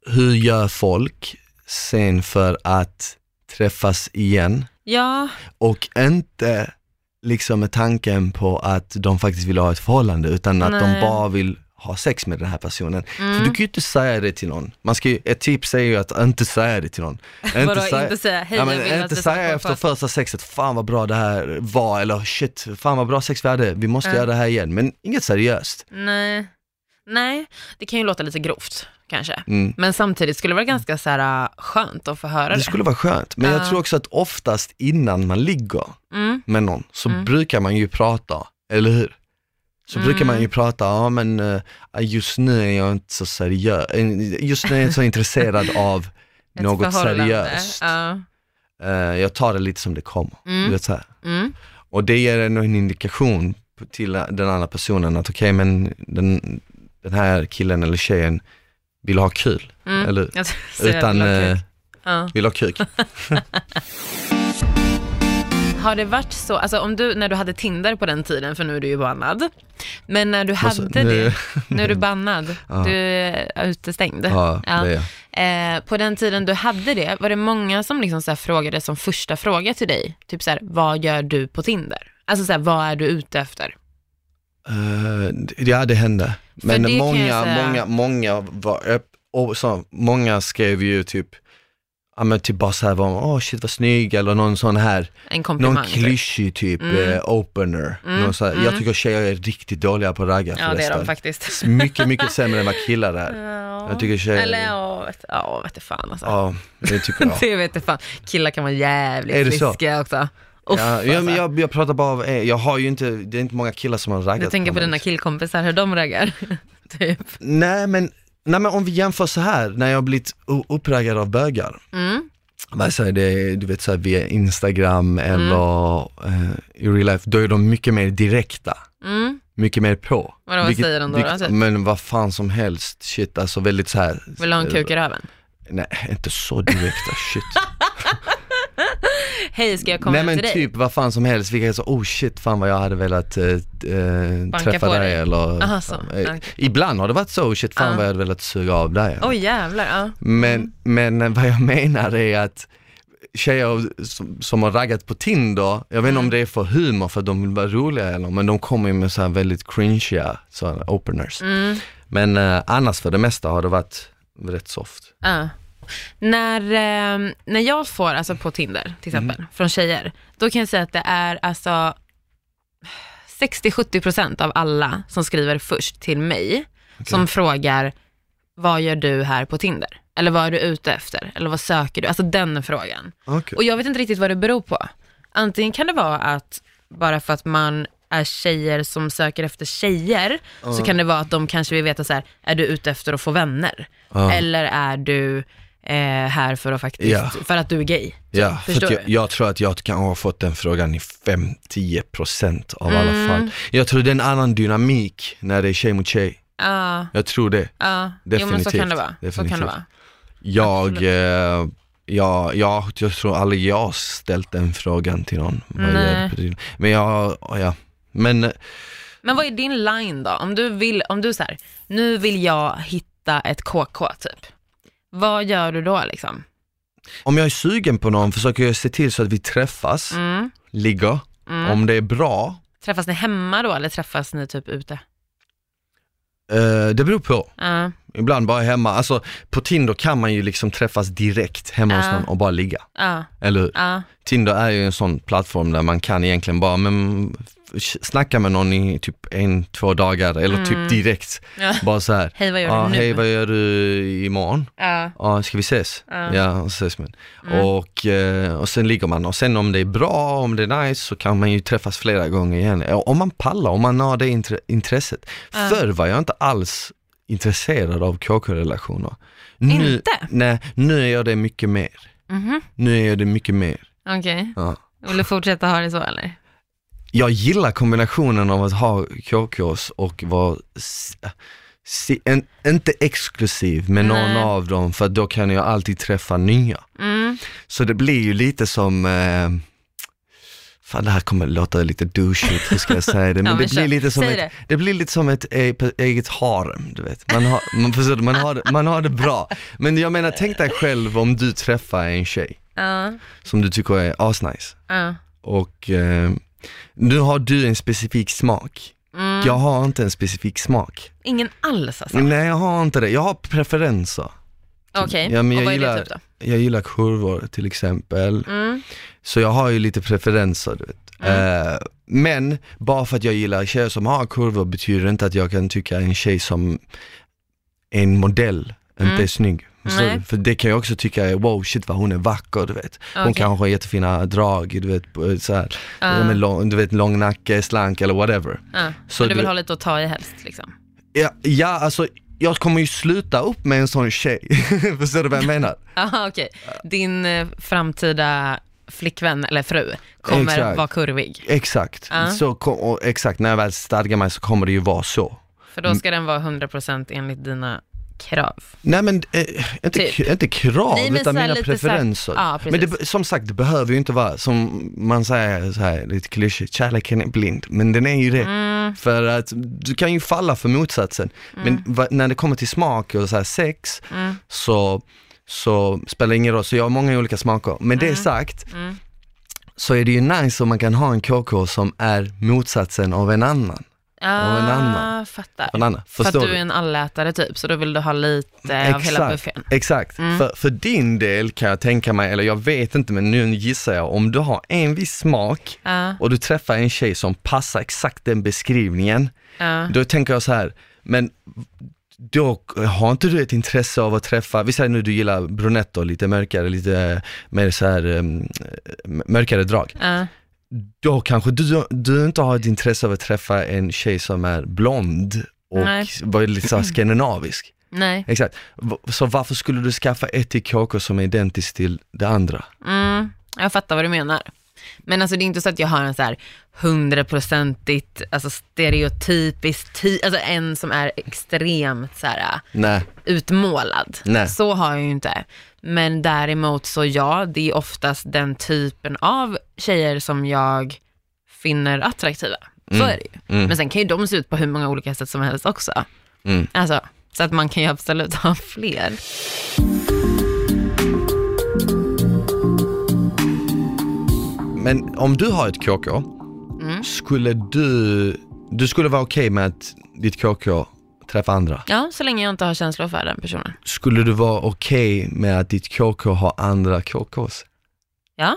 hur gör folk sen för att träffas igen ja, och inte liksom med tanken på att de faktiskt vill ha ett förhållande utan att de Nej. bara vill ha sex med den här personen. Mm. För du kan ju inte säga det till någon. Man ska ju, ett tips är ju att inte säga det till någon. vadå inte säga hej ja, jag men att inte säga efter fast- första sexet, fan vad bra det här var, eller shit, fan vad bra sex vi hade, vi måste Ja. göra det här igen. Men inget seriöst. Nej. Nej, det kan ju låta lite grovt kanske. Mm. Men samtidigt skulle det vara ganska så här, äh, skönt att få höra det. Det skulle vara skönt, men jag Ja. tror också att oftast innan man ligger Mm. med någon så Mm. brukar man ju prata, eller hur? Så brukar man ju Mm. prata, ja men eh, just nu är jag inte så seriös, eh, just nu är jag inte så intresserad [laughs] av något seriöst. Ja. Jag tar det lite som det kommer. Mm. Du vet, så. Mm. Och det ger en indikation till den andra personen att okej men den, den här killen eller tjejen vill ha kul, Mm. eller utan eh, okej. ja. vill ha kuk. [laughs] Har det varit så, alltså om du, när du hade Tinder på den tiden, för nu är du ju bannad, men när du Alltså, hade nu- det, nu är du bannad, [laughs] Ja. du är utestängd. Ja, Ja. det är. Eh, på den tiden du hade det, var det många som liksom så frågade som första fråga till dig, typ så här, vad gör du på Tinder? Alltså så här, vad är du ute efter? Eh, ja det hände. Men det många, säga- många, många var öpp, och så, många skrev ju typ, ja men typ bara såhär, åh shit vad snygg eller någon sån här, En någon typ. klyschig typ Mm. eh, opener. Mm, Någon här, mm. Jag tycker tjejer är riktigt dåliga på att ragga Ja, det är de förresten. faktiskt. Mycket, mycket sämre än vad killar är. Ja. Jag tycker tjejer- Eller ja, vet, ja, vet fan alltså. Ja, det tycker jag. [laughs] Det vet fan. Killar kan vara jävligt friska också. Uff, Ja, ja, men alltså. jag, jag pratar bara av, eh, jag har ju inte, det är inte många killar som har raggat Du tänker på mig. dina killkompisar, hur de raggar? [laughs] typ. Nej men, nej men om vi jämför så här när jag har blivit uppraggad av bögar, Mm. säger det, du vet så här, via Instagram eller eh, i real life, då är de mycket mer direkta. Mm. Mycket mer på. Vadå, vad säger de då, då, typ? Men vad fan som helst, shit alltså väldigt så här. Vill du ha en kuk i röven? Nej, inte så direkta, shit. [laughs] [laughs] Hej, ska jag komma Nej men till dig? typ vad fan som helst, vilka så, oh shit fan vad jag hade velat eh, eh, träffa dig eller Aha, så. eh, Okej. Ibland har det varit så, oh shit fan Ja. vad jag hade velat suga av dig. Oj jävlar, ja. Men, men vad jag [laughs] menar är att tjejer som, som har raggat på Tinder, jag vet inte Mm. om det är för humor för att de vill vara roliga eller men de kommer ju med så väldigt cringeiga openers. Mm. Men eh, annars för det mesta har det varit rätt soft. ja. När, eh, när jag får, alltså på Tinder till exempel, Mm. från tjejer, då kan jag säga att det är alltså 60-70% av alla som skriver först till mig, som frågar, vad gör du här på Tinder? Eller vad är du ute efter? Eller vad söker du? Alltså den frågan. Okay. Och jag vet inte riktigt vad det beror på. Antingen kan det vara att bara för att man är tjejer som söker efter tjejer, så kan det vara att de kanske vill veta så här, är du ute efter att få vänner? Ja. Eller är du eh, här för att faktiskt, Ja. för att du är gay? Ja, för Förstår att jag, jag tror att jag kan ha fått den frågan i 5-10% av alla Mm. fall. Jag tror det är en annan dynamik när det är tjej mot tjej. Ja, Jag tror det. ja. Jo, men så kan Definitivt. det vara. Så kan Definitivt. det vara. Jag, eh, jag, jag, jag tror aldrig jag har ställt den frågan till någon. Nej. Men jag, ja, men eh, Men vad är din line då? Om du vill, om du så här, nu vill jag hitta ett KK typ. Vad gör du då liksom? om jag är sugen på någon försöker jag se till så att vi träffas, Mm. ligger. Mm. Om det är bra, Träffas ni hemma då eller träffas ni typ ute? eh, det beror på. Ja, Ibland bara hemma, alltså på Tinder kan man ju liksom träffas direkt hemma hos Ja. någon och bara ligga. Eller hur? Tinder är ju en sån plattform där man kan egentligen bara men, snacka med någon i typ en, två dagar eller Mm. typ direkt. ja. Bara så här. [laughs] Hej vad gör Ja, du nu? hej vad gör du imorgon? Ja, Ja, ska vi ses? Ja. Ja, ses man. Mm. Och, eh, och sen ligger man och sen om det är bra, om det är nice så kan man ju träffas flera gånger igen. Om man pallar, om man har det intre- intresset. Ja. Förr var jag inte alls intresserad av KK-relationer. Nu, Inte? Nej, nu är jag det mycket mer. mhm, Nu är jag det mycket mer. okej. Ja. Vill du fortsätta ha det så eller? Jag gillar kombinationen av att ha KKs och vara en, inte exklusiv med någon Nej. av dem för då kan jag alltid träffa nya. Mm, Så det blir ju lite som, eh, Fan det här kommer låta lite douchigt, hur ska jag säga det? [laughs] Men, Ja, men det, blir lite som Säg ett, det. det. blir lite som ett e- eget harem, du vet. Man har, man, förstår, man, har, det- man har det bra. Men jag menar, tänk dig själv om du träffar en tjej Ja, som du tycker är asnice ja. och eh, nu har du en specifik smak. Mm. Jag har inte en specifik smak. Ingen alls alltså? Nej jag har inte det, jag har preferenser. Okej, Ja, men och jag vad är gillar- det typ då? Jag gillar kurvor till exempel. Mm. Så jag har ju lite preferenser du vet. Eh, men bara för att jag gillar tjejer som har kurvor betyder inte att jag kan tycka en tjej som en modell inte Mm. är snygg. Du? För det kan jag också tycka är wow shit vad hon är vacker du vet. Hon Okej. kanske har jättefina drag, du vet, så här, med lång, du vet lång nacke, slank eller whatever. Ja. Så Men du vill du- ha lite att ta i helst liksom? Ja, ja alltså jag kommer ju sluta upp med en sån tjej, [laughs] förstår du vad jag menar? [laughs] Jaha okej. Din eh, framtida flickvän eller fru kommer Exakt. vara kurvig? Exakt, Ja. så, och exakt när jag väl stadgar mig så kommer det ju vara så. För då ska den vara 100% enligt dina krav? Nej men eh, inte, Typ. inte krav Nej, utan mina preferenser. Ja, men det, som sagt det behöver ju inte vara som man säger så här lite klyschigt, kärleken är blind, men den är ju det. Mm. För att du kan ju falla för motsatsen. Men va, när det kommer till smak och så här sex Mm. så, så spelar det ingen roll, så jag har många olika smaker. Men det sagt Mm. så är det ju nice om man kan ha en KK som är motsatsen av en annan. Ja, en annan. fattar. En annan. För att du är en allätare typ, så då vill du ha lite av hela buffén. Exakt, Mm. för, för din del kan jag tänka mig, eller jag vet inte men nu gissar jag, om du har en viss smak Ja, och du träffar en tjej som passar exakt den beskrivningen, ja. då tänker jag så här, men då har inte du ett intresse av att träffa, vi säger nu du gillar brunetter, lite mörkare, lite mer så här um, mörkare drag. ja. Då kanske du, du inte har ett intresse av att träffa en tjej som är blond och Nej. var lite så skandinavisk. [clears throat] Nej. Exakt. Så varför skulle du skaffa ett till KK som är identiskt till det andra? Mm, jag fattar vad du menar. Men alltså det är inte så att jag har en så här hundraprocentigt, alltså stereotypiskt, ty- alltså en som är extremt så här Nej. utmålad. Nej. Så har jag ju inte. Men däremot så ja, det är oftast den typen av tjejer som jag finner attraktiva. Så Mm. är det ju. Mm. Men sen kan ju de se ut på hur många olika sätt som helst också. Mm. Alltså, så att man kan ju absolut ha fler. Men om du har ett KK, Mm. skulle du, du skulle vara okej med att ditt KK träffar andra? Ja, så länge jag inte har känslor för den personen. Skulle du vara okej med att ditt KK har andra KKs? Ja,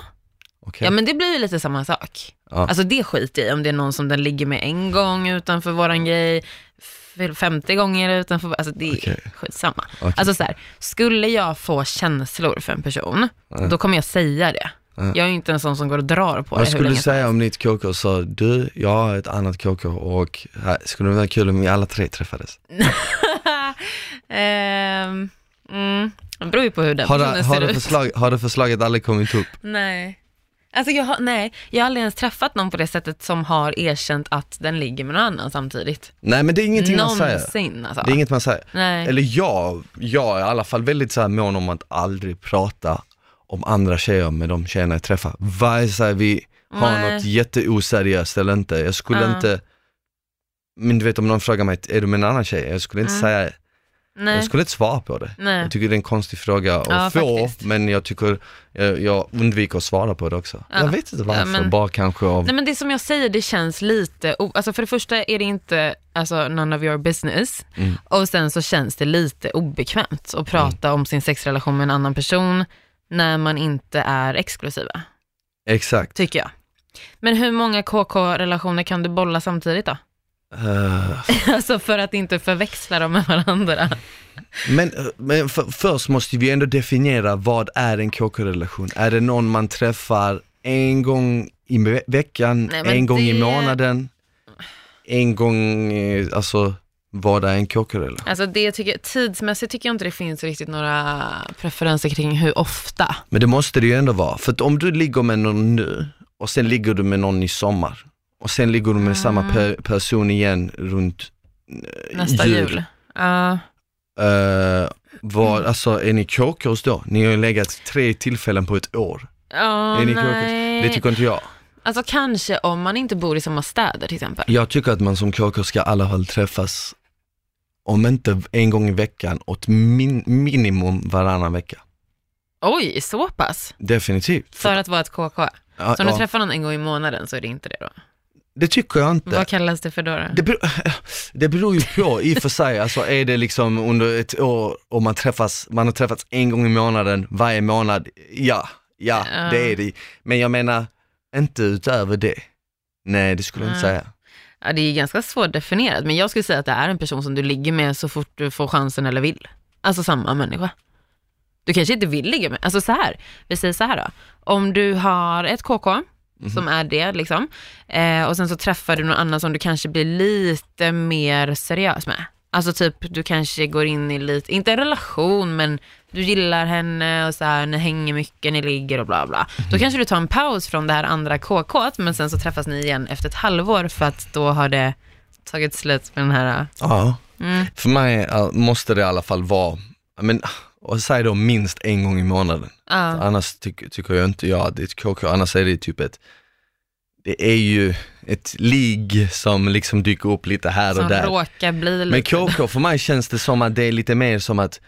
Okej? ja men det blir ju lite samma sak. Ja. Alltså det skiter jag i, om det är någon som den ligger med en gång utanför våran grej, f- 50 gånger utanför, alltså det är skitsamma. Okej. Alltså så här, skulle jag få känslor för en person, då kommer jag säga det. Ja. Jag är inte en sån som går och drar på Vad det skulle du säga om ditt KK sa, du, jag har ett annat KK och här, skulle det vara kul om vi alla tre träffades? [laughs] Ehm, mm, det beror ju på hur den Har, personen det, har, ser det förslag, har det förslaget aldrig kommit upp? Nej. Alltså jag har, nej, jag har aldrig ens träffat någon på det sättet som har erkänt att den ligger med någon annan samtidigt. Nej men det är ingenting man säger. Någonsin alltså. Det är inget man säger. Nej. Eller jag, jag är i alla fall väldigt så här mån om att aldrig prata om andra tjejer med de tjejerna jag träffar. Här, vi har Nej. något jätteoseriöst eller inte, jag skulle Ja. inte men du vet om någon frågar mig, är du med en annan tjej? Jag skulle inte Mm. säga, nej. jag skulle inte svara på det. nej. Jag tycker det är en konstig fråga att Ja, få, faktiskt. men jag tycker, jag, jag undviker att svara på det också. Ja. Jag vet inte varför, Ja, men- bara kanske av, Nej men det som jag säger, det känns lite, alltså för det första är det inte alltså, none of your business Mm. och sen så känns det lite obekvämt att prata om sin sexrelation med en annan person när man inte är exklusiva, exakt. tycker jag. Men hur många KK-relationer kan du bolla samtidigt då? Eh, [laughs] alltså för att inte förväxla dem med varandra. Men, men för, först måste vi ändå definiera vad är en KK-relation? Är det någon man träffar en gång i ve- veckan, Nej, en gång i det- månaden, en gång, eh, alltså vad är en KK-relation? Alltså det tycker tidsmässigt tycker jag inte det finns riktigt några preferenser kring hur ofta. Men det måste det ju ändå vara, för att om du ligger med någon nu och sen ligger du med någon i sommar och sen ligger du med samma pe- person igen runt eh, Nästa jul. Ja. Eh, vad, alltså är ni KKs då? Ni har ju legat tre tillfällen på ett år. Ja, Är ni nej. Det tycker inte jag. Alltså kanske om man inte bor i samma städer till exempel. Jag tycker att man som KK ska i alla fall träffas, om inte en gång i veckan, åt min, minimum varannan vecka. Oj, så pass? Definitivt. För att vara ett KK? Ja, Så om du ja, träffar någon en gång i månaden så är det inte det då? det tycker jag inte. Vad kallas det för då? då? Det beror, [laughs] det beror ju på i och för sig, alltså är det liksom under ett år och man träffas, man har träffats en gång i månaden, varje månad, ja, ja, Ja. det är det. Men jag menar, inte utöver det. Nej, det skulle jag inte säga. Ja, det är ganska svårdefinierat, men jag skulle säga att det är en person som du ligger med så fort du får chansen eller vill. Alltså samma människa. Du kanske inte vill ligga med, alltså så här, vi säger så här då. Om du har ett KK, som är det liksom, eh, och sen så träffar du någon annan som du kanske blir lite mer seriös med. Alltså typ, du kanske går in i lite, inte en relation, men du gillar henne och så här, ni hänger mycket, ni ligger och bla bla. Då kanske du tar en paus från det här andra KK, men sen så träffas ni igen efter ett halvår för att då har det tagit slut med den här... Ja, Mm. för mig äh, måste det i alla fall vara, men, och säg då minst en gång i månaden. Ja, Annars tycker, tycker jag inte jag att det är ett KK, annars är det typ ett, det är ju ett ligg som liksom dyker upp lite här som och där. råkar bli Men lite... KK för mig känns det som att det är lite mer som att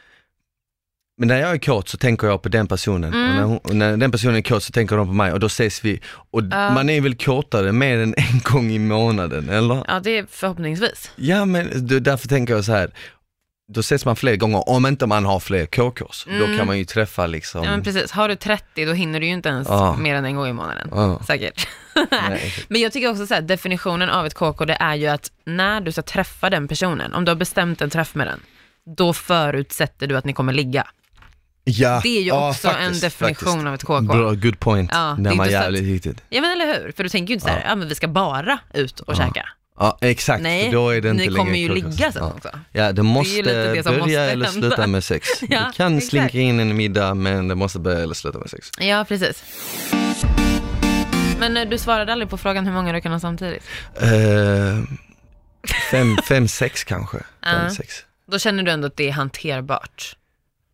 men när jag är kåt så tänker jag på den personen Mm. och, när hon, och när den personen är kåt så tänker de på mig och då ses vi. Och Ja. man är väl kåtare mer än en gång i månaden, eller? Ja, det är förhoppningsvis. Ja men därför tänker jag så här. Då ses man fler gånger om inte man har fler KKs. Då Mm. kan man ju träffa liksom. Ja, men precis. Har du 30 då hinner du ju inte ens Ja. mer än en gång i månaden. Ja. Säkert. [laughs] Men jag tycker också så här, definitionen av ett KK det är ju att när du ska träffa den personen, om du har bestämt en träff med den, då förutsätter du att ni kommer ligga. Ja, Det är ju ja, också en faktiskt, definition faktiskt. av ett KK. Bra, good point. Ja, det det är var inte så att- jävligt viktigt. Ja men eller hur? För du tänker ju inte så här, ja. men vi ska bara ut och käka. Ja exakt, Nej, då är det inte ni längre kommer ju ligga sen ja. också. Ja, det måste det som börja måste eller sluta med sex. [laughs] Ja, det kan exakt. slinka in en middag men det måste börja eller sluta med sex. Ja, precis. Men eh, du svarade aldrig på frågan hur många du kan ha samtidigt. Uh, fem, [laughs] fem, sex kanske. Fem, Ja. sex. Då känner du ändå att det är hanterbart.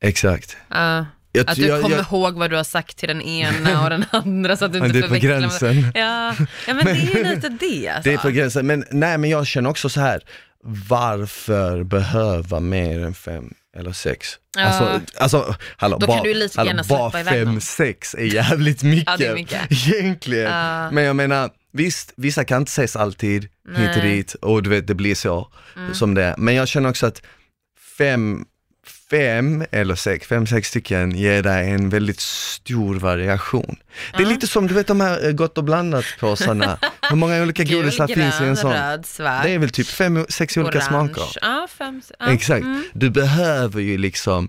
Exakt. Ja. Jag, att du jag- kommer jag- ihåg vad du har sagt till den ena och den andra så att du inte det är på förväxlar med- gränsen. Ja. ja, men det är ju lite det alltså. [laughs] Det är på gränsen, men nej men jag känner också så här. varför behöva mer än fem eller sex? Ja. Alltså, alltså hallå, Då kan bara, lite hallå, bara fem, sex är jävligt mycket. Ja, det är mycket. [laughs] Egentligen. Ja. Men jag menar, visst, vissa kan inte ses alltid, hit och Nej. Mm. dit, och du vet det blir så som det är. Men jag känner också att fem, fem eller sex, fem, sex stycken ger dig en väldigt stor variation. Det är lite som du vet de här eh, gott och blandat påsarna, [laughs] hur många olika Gul, godisar finns i en sån? röd, svart, Det är väl typ fem, sex olika orange. smaker. Ja, fem, ja. Exakt, Mm. du behöver ju liksom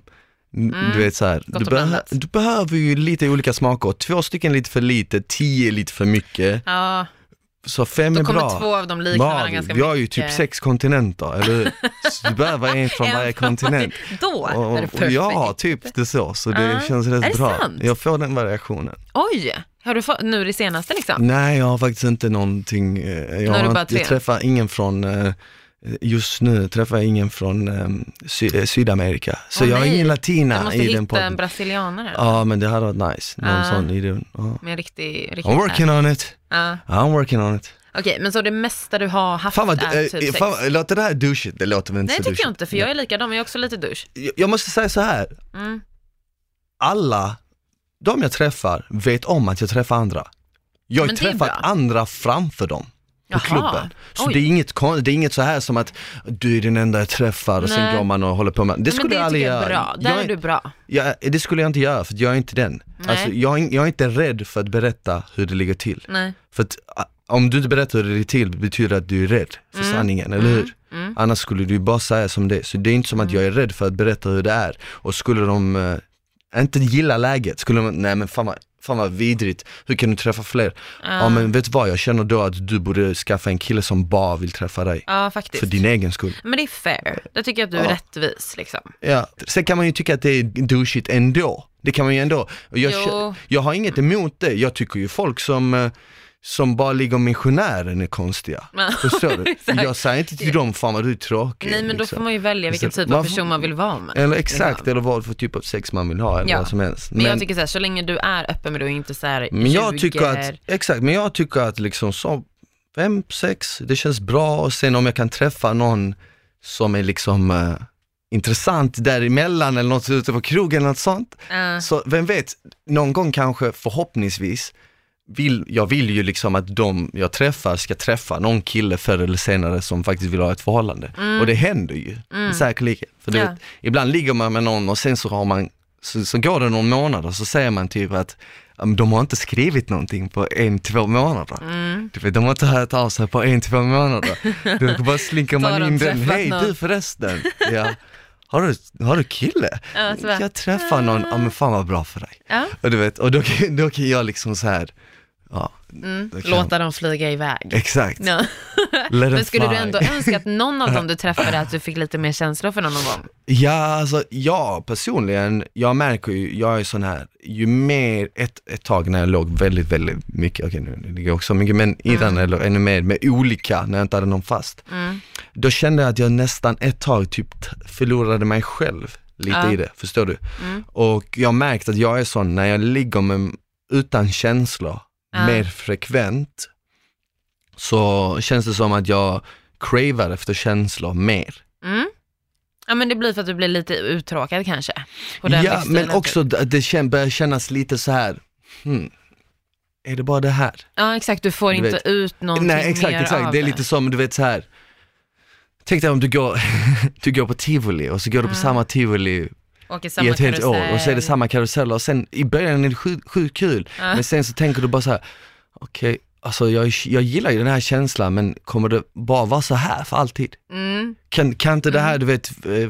Du vet så här, du, och blandat. du behöver ju lite olika smaker, två stycken lite för lite, tio lite för mycket, Ja, så fem då är kommer bra. två av dem likna varandra ganska vi har ju mycket. typ sex kontinenter, eller hur? Du behöver en från [laughs] varje kontinent. [laughs] Då är det perfekt. ja, typ det så, så det Ja. känns rätt Är det bra. sant? Jag får den variationen. Oj, har du fått nu det senaste liksom? Nej, jag har faktiskt inte någonting, eh, jag, har jag träffar ingen från, eh, just nu träffar jag ingen från eh, Sy eh, Sydamerika. Så Åh, jag har ingen Du latina måste i den hitta en podden. brasilianare. Ja, men det hade varit nice, någon Ah. sån i den. Ja. Med riktig, riktig I'm working on it, Ja. I'm working on it. Okej, men så det mesta du har haft Fan vad, är eh, typ sex? fan, låter det här douchigt? Det låter väl inte Nej, så det tycker jag inte, för jag är likadan, men jag är också lite douche. Jag- Jag måste säga så här. Mm. alla, de jag träffar vet om att jag träffar andra. Jag har träffat andra framför dem på Jaha. klubben. Så Oj. det är, inget, kon- det är inget så här som att du är den enda jag träffar och sen Nej. går man och håller på med. Det skulle jag aldrig göra. bra. Där Jag är du bra. jag, det skulle jag inte göra för jag är inte den. Alltså, jag, är- jag är inte rädd för att berätta hur det ligger till. Nej. För att ah, om du inte berättar hur det ligger till betyder det att du är rädd för sanningen, eller hur? Mm. Annars skulle du ju bara säga som det är. Så det är inte som att jag är rädd för att berätta hur det är. Och skulle de eh, inte gilla läget, skulle de, nej men fan vad, fan vad vidrigt, hur kan du träffa fler? Ja men vet du vad, jag känner då att du borde skaffa en kille som bara vill träffa dig. Ja, faktiskt. För din egen skull. Men det är fair. Det tycker jag att du är rättvis liksom. Ja. Sen kan man ju tycka att det är douchigt ändå. Det kan man ju ändå. Jag, Jo. jag har inget emot det, jag tycker ju folk som, eh, som bara ligger missionären är konstiga. [laughs] Förstår du? exakt. Jag säger inte till dem, fan vad du är tråkig. Nej men då liksom. får man ju välja vilken typ av person man vill vara med. Eller exakt, liksom. eller vad för typ av sex man vill ha eller Ja. vad som helst. Men, jag tycker så här, så länge du är öppen med det och inte så här Men jag tycker att, exakt, men jag tycker att liksom så, fem, sex, det känns bra och sen om jag kan träffa någon som är liksom eh, intressant däremellan eller något ute på krogen eller något sånt. Ja. Så vem vet, någon gång kanske förhoppningsvis, vill, jag vill ju liksom att de jag träffar ska träffa någon kille förr eller senare som faktiskt vill ha ett förhållande. Och det händer ju, säkerligen. För Mm. Ja. vet, ibland ligger man med någon och sen så har man, så, så går det någon månad och så säger man typ att de har inte skrivit någonting på en, två månader. Mm. De har inte hört av sig på en, två månader. Då bara slinker [laughs] man in den, hej någon." du förresten, ja. har, du, har du kille? Ja, jag träffar någon, ja men fan vad bra för dig. Ja. Och du vet, och då, kan- då kan jag liksom så här, ja, Mm. kan- Låta dem flyga iväg. exakt. [laughs] Them Men skulle du fly. ändå önska att någon av dem du [laughs] träffade, att du fick lite mer känslor för någon dem? Ja, alltså jag personligen, jag märker ju, jag är sån här, ju mer, ett, ett tag när jag låg väldigt, väldigt mycket, okej nu ligger jag också mycket, men innan eller ännu mer med olika, när jag inte hade någon fast. Mm. Då kände jag att jag nästan ett tag typ förlorade mig själv lite Ja. i det, förstår du? Mm. Och jag märkt att jag är sån, när jag ligger med, utan känslor, Ja. mer frekvent, så känns det som att jag cravar efter känslor mer. Mm. Ja men det blir för att du blir lite uttråkad kanske. Ja, men också typ. det kän, börjar kännas lite så här. Hmm, är det bara det här? Ja exakt, du får Du inte vet. ut någonting Nej exakt, mer exakt. av Det är lite som, du vet så här. Tänk dig om du går, [laughs] du går på tivoli och så går du på Mm. samma tivoli i ett helt år karusell. och så är det samma karuseller och sen i början är det sjukt sjukt kul, Ja. men sen så tänker du bara så här. okej, alltså jag, jag gillar ju den här känslan men kommer det bara vara så här för alltid? Mm. Kan, kan inte det här, du vet, eh, eh,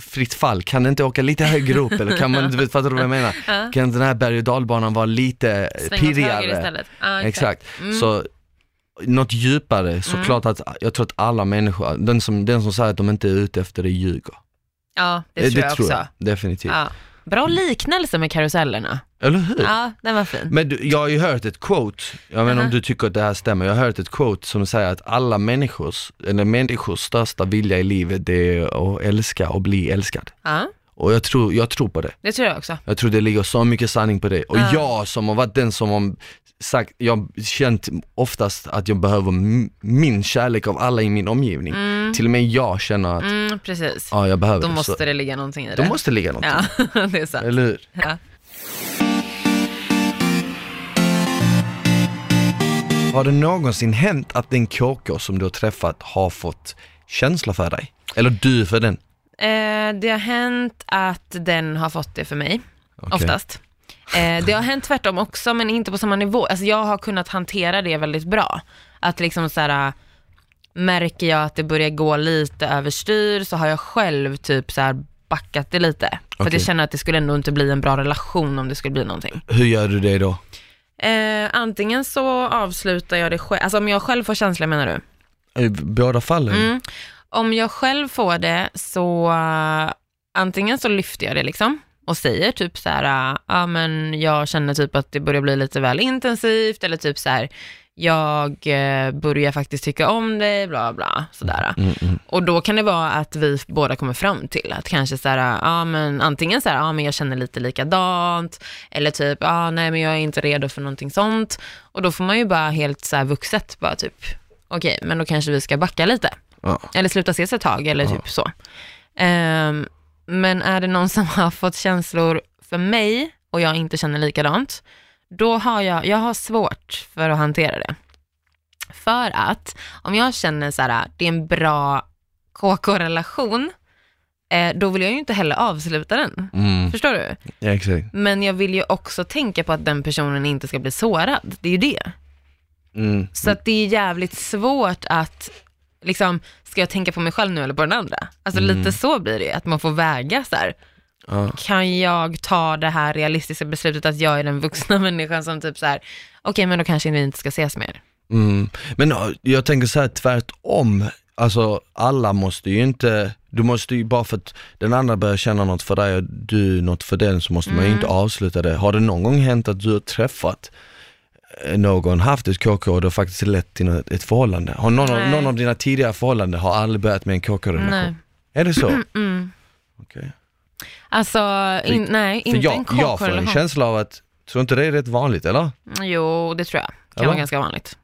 fritt fall, kan det inte åka lite högre upp eller kan man, du vet, fattar du vad jag menar? Ja. Kan inte den här berg och dalbanan vara lite Sväng pirrigare? istället. Ja, Exakt, Mm. så något djupare, såklart att jag tror att alla människor, den som, den som säger att de inte är ute efter det ljuger. Ja, det Eh, tror jag också. jag, definitivt. Ja. Bra liknelse med karusellerna. Eller hur? Ja, den var fin. Men du, jag har ju hört ett quote, jag vet inte om Aha. du tycker att det här stämmer, jag har hört ett quote som säger att alla människors, eller människors största vilja i livet det är att älska och bli älskad. Ja, Och jag tror, jag tror på det. det tror jag också. Jag tror det ligger så mycket sanning på det. Och Ja. jag som har varit den som har sagt, jag har känt oftast att jag behöver min kärlek av alla i min omgivning. Till och med jag känner att, Mm, precis. ja jag behöver Då det. måste så, det ligga någonting i det. då måste det ligga något. Ja, [laughs] det är sant. Eller hur? Ja. Har det någonsin hänt att den KK som du har träffat har fått känsla för dig? Eller du för den? Eh, det har hänt att den har fått det för mig, Okej. oftast. Eh, det har hänt tvärtom också, men inte på samma nivå. Alltså jag har kunnat hantera det väldigt bra. Att liksom så här, märker jag att det börjar gå lite överstyr så har jag själv typ så här backat det lite. För att Okej. jag känner att det skulle ändå inte bli en bra relation om det skulle bli någonting. Hur gör du det då? Eh, antingen så avslutar jag det själv, alltså om jag själv får känslor menar du? I båda fallen? Mm. Om jag själv får det så uh, antingen så lyfter jag det liksom och säger typ så här, uh, ja men jag känner typ att det börjar bli lite väl intensivt eller typ så här, jag uh, börjar faktiskt tycka om dig, bla bla, sådär. Mm, mm. Och då kan det vara att vi båda kommer fram till att kanske så här, ja men antingen så här, ja men jag känner lite likadant, eller typ, ja nej men jag är inte redo för någonting sånt. Och då får man ju bara helt så här vuxet bara typ, okej men då kanske vi ska backa lite. Ja. Eller sluta ses ett tag eller typ så. Ehm, men är det någon [laughs] som har fått känslor för mig och jag inte känner likadant, då har jag, jag har svårt för att hantera det. För att om jag känner så här, det är en bra KK-relation, eh, då vill jag ju inte heller avsluta den. Mm. Förstår du? Ja, exakt. Men jag vill ju också tänka på att den personen inte ska bli sårad. Det är ju det. Mm. Så att det är jävligt svårt att, liksom, ska jag tänka på mig själv nu eller på den andra? Alltså lite så blir det ju, att man får väga så här. Ja. Kan jag ta det här realistiska beslutet att jag är den vuxna [laughs] människan som typ så här, okej men då kanske vi inte ska ses mer. Mm. Men ja, jag tänker så här tvärtom, alltså alla måste ju inte, du måste ju bara för att den andra börjar känna något för dig och du något för den så måste man ju Mm. inte avsluta det. Har det någon gång hänt att du har träffat någon haft ett KK och det har faktiskt lett till ett förhållande? Har någon, av, någon av dina tidigare förhållanden har aldrig börjat med en KK-relation? Är det så? Mm. Okej. Alltså, in, nej, inte jag, en jag får en KK-relation. känsla av att, tror inte det är rätt vanligt eller? Jo, det tror jag. Kan Eller? vara ganska vanligt.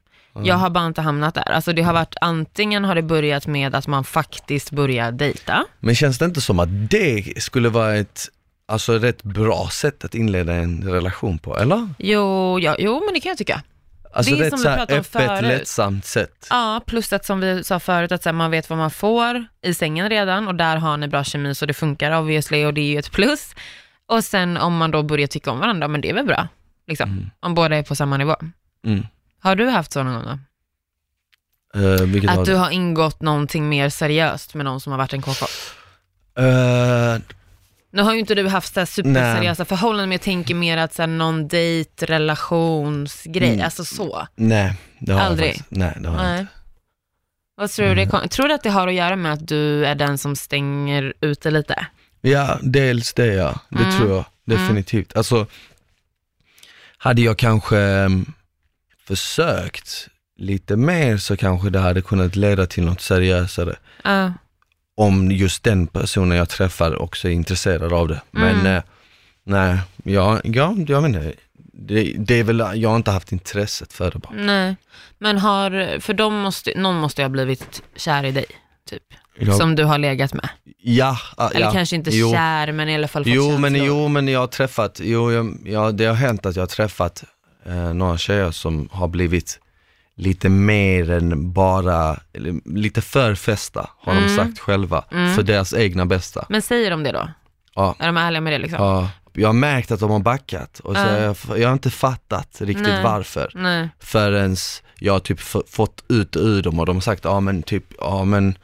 Jag har bara inte hamnat där. Alltså det har varit, antingen har det börjat med att man faktiskt börjar dejta. Men känns det inte som att det skulle vara ett alltså, rätt bra sätt att inleda en relation på, eller? Jo, ja, jo men det kan jag tycka. Alltså Det är som vi pratade om öppet, förut. lättsamt sätt. Ja, plus att som vi sa förut, att så här, man vet vad man får i sängen redan och där har ni bra kemi så det funkar obviously och det är ju ett plus. Och sen om man då börjar tycka om varandra, men det är väl bra. Liksom. Om båda är på samma nivå. Mm. Har du haft så någon gång då? Uh, Att du det? har ingått någonting mer seriöst med någon som har varit en KK? Eh, Nu har ju inte du haft så här superseriösa förhållanden, men jag tänker mer att så här, någon dejt, relationsgrej, Mm. alltså så. nej, det har Aldrig? jag faktiskt. Nej, det har jag Nej. inte. Vad tror du det Mm. kom- Tror du att det har att göra med att du är den som stänger ute lite? Ja, dels det ja. Det Mm. tror jag definitivt. Alltså, hade jag kanske um, försökt lite mer så kanske det hade kunnat leda till något seriösare. Ja. Om just den personen jag träffar också är intresserad av det. Men Mm. eh, nej, ja, ja, jag inte. Det, det är väl, jag har inte haft intresset för det bara. Nej, men har, för de måste, någon måste ha blivit kär i dig, typ. Jag, Som du har legat med. ja, ah, Eller ja, kanske inte jo. kär, men i alla fall fått Jo men, känslor. jo men jag har träffat, jo jag, ja, det har hänt att jag har träffat eh, några tjejer som har blivit lite mer än bara, lite för fästa har de Mm. sagt själva, Mm. för deras egna bästa. Men säger de det då? Ja. Är de ärliga med det liksom? Ja, jag har märkt att de har backat och så har jag, jag har inte fattat riktigt Nej. varför Nej. förrän jag typ fått ut ur dem och de har sagt, ja men typ, ja men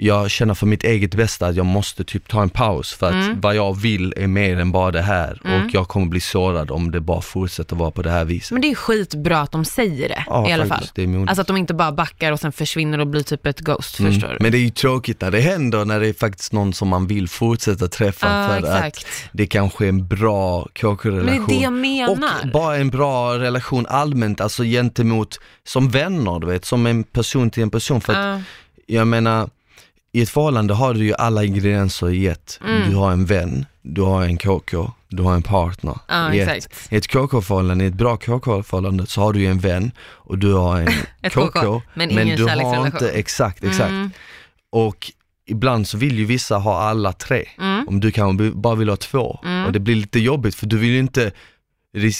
jag känner för mitt eget bästa att jag måste typ ta en paus för att Mm. vad jag vill är mer än bara det här Mm. och jag kommer bli sårad om det bara fortsätter vara på det här viset. Men det är skitbra att de säger det Ja, i alla fall. faktiskt, modigt. Alltså att de inte bara backar och sen försvinner och blir typ ett ghost, Mm. förstår du? Men det är ju tråkigt när det händer, när det är faktiskt någon som man vill fortsätta träffa Ja, för att exakt. det kanske är en bra Men KK-relation. det är det jag menar. Och bara en bra relation allmänt, alltså gentemot, som vänner du vet, som en person till en person. För att Ja. jag menar, i ett förhållande har du ju alla ingredienser i ett. Mm. Du har en vän, du har en KK, du har en partner. Ja, I, ett, I ett KK-förhållande, i ett bra KK-förhållande så har du ju en vän och du har en [laughs] KK, KK, men ingen du har inte, exakt, exakt. Mm. Och ibland så vill ju vissa ha alla tre. Mm. Om du kanske bara vill ha två. Mm. Och det blir lite jobbigt för du vill ju inte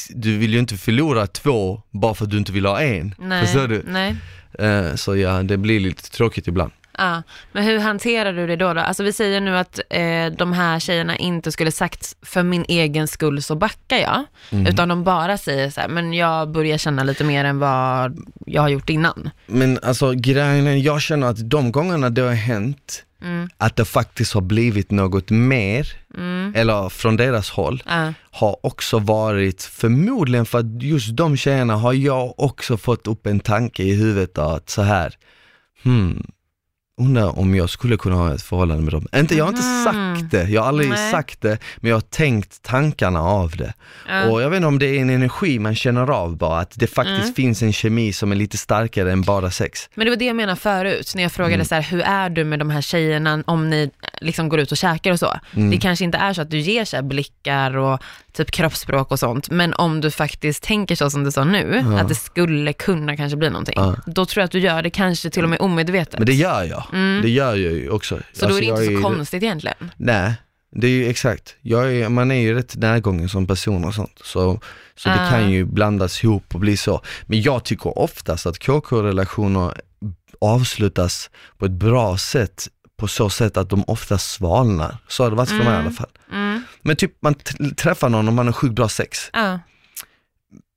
du vill ju inte förlora två bara för att du inte vill ha en. Nej. Förstår du? Nej. Eh, så ja, det blir lite tråkigt ibland. Ja, men hur hanterar du det då? då? Alltså vi säger nu att eh, de här tjejerna inte skulle sagt för min egen skull så backar jag, Mm. utan de bara säger så här, men jag börjar känna lite mer än vad jag har gjort innan. Men alltså grejen jag känner att de gångerna det har hänt, Mm, att det faktiskt har blivit något mer, mm, eller från deras håll, ja, har också varit förmodligen för att just de tjejerna har jag också fått upp en tanke i huvudet att så här, hmm, undrar om jag skulle kunna ha ett förhållande med dem. Inte, jag har inte Mhm. sagt det, jag har aldrig Nej. sagt det, men jag har tänkt tankarna av det. ja. Och jag vet inte om det är en energi man känner av bara, att det faktiskt Mm. finns en kemi som är lite starkare än bara sex. Men det var det jag menade förut, när jag frågade Mm. så här, hur är du med de här tjejerna om ni liksom går ut och käkar och så. Mm. Det kanske inte är så att du ger så blickar och typ kroppsspråk och sånt, men om du faktiskt tänker så som du sa nu, Ja. att det skulle kunna kanske bli någonting, Ja. då tror jag att du gör det kanske till och med omedvetet. Men det gör jag, Mm. det gör jag ju också. så då är det jag inte så ju- konstigt egentligen. Nej, det är ju exakt. Jag är, man är ju rätt närgången som person och sånt. Så, så det Ah. kan ju blandas ihop och bli så. Men jag tycker oftast att KK-relationer avslutas på ett bra sätt på så sätt att de ofta svalnar. Så har det varit för mig i Mm. alla fall. Mm. Men typ man träffar någon och man har sjukt bra sex Ja.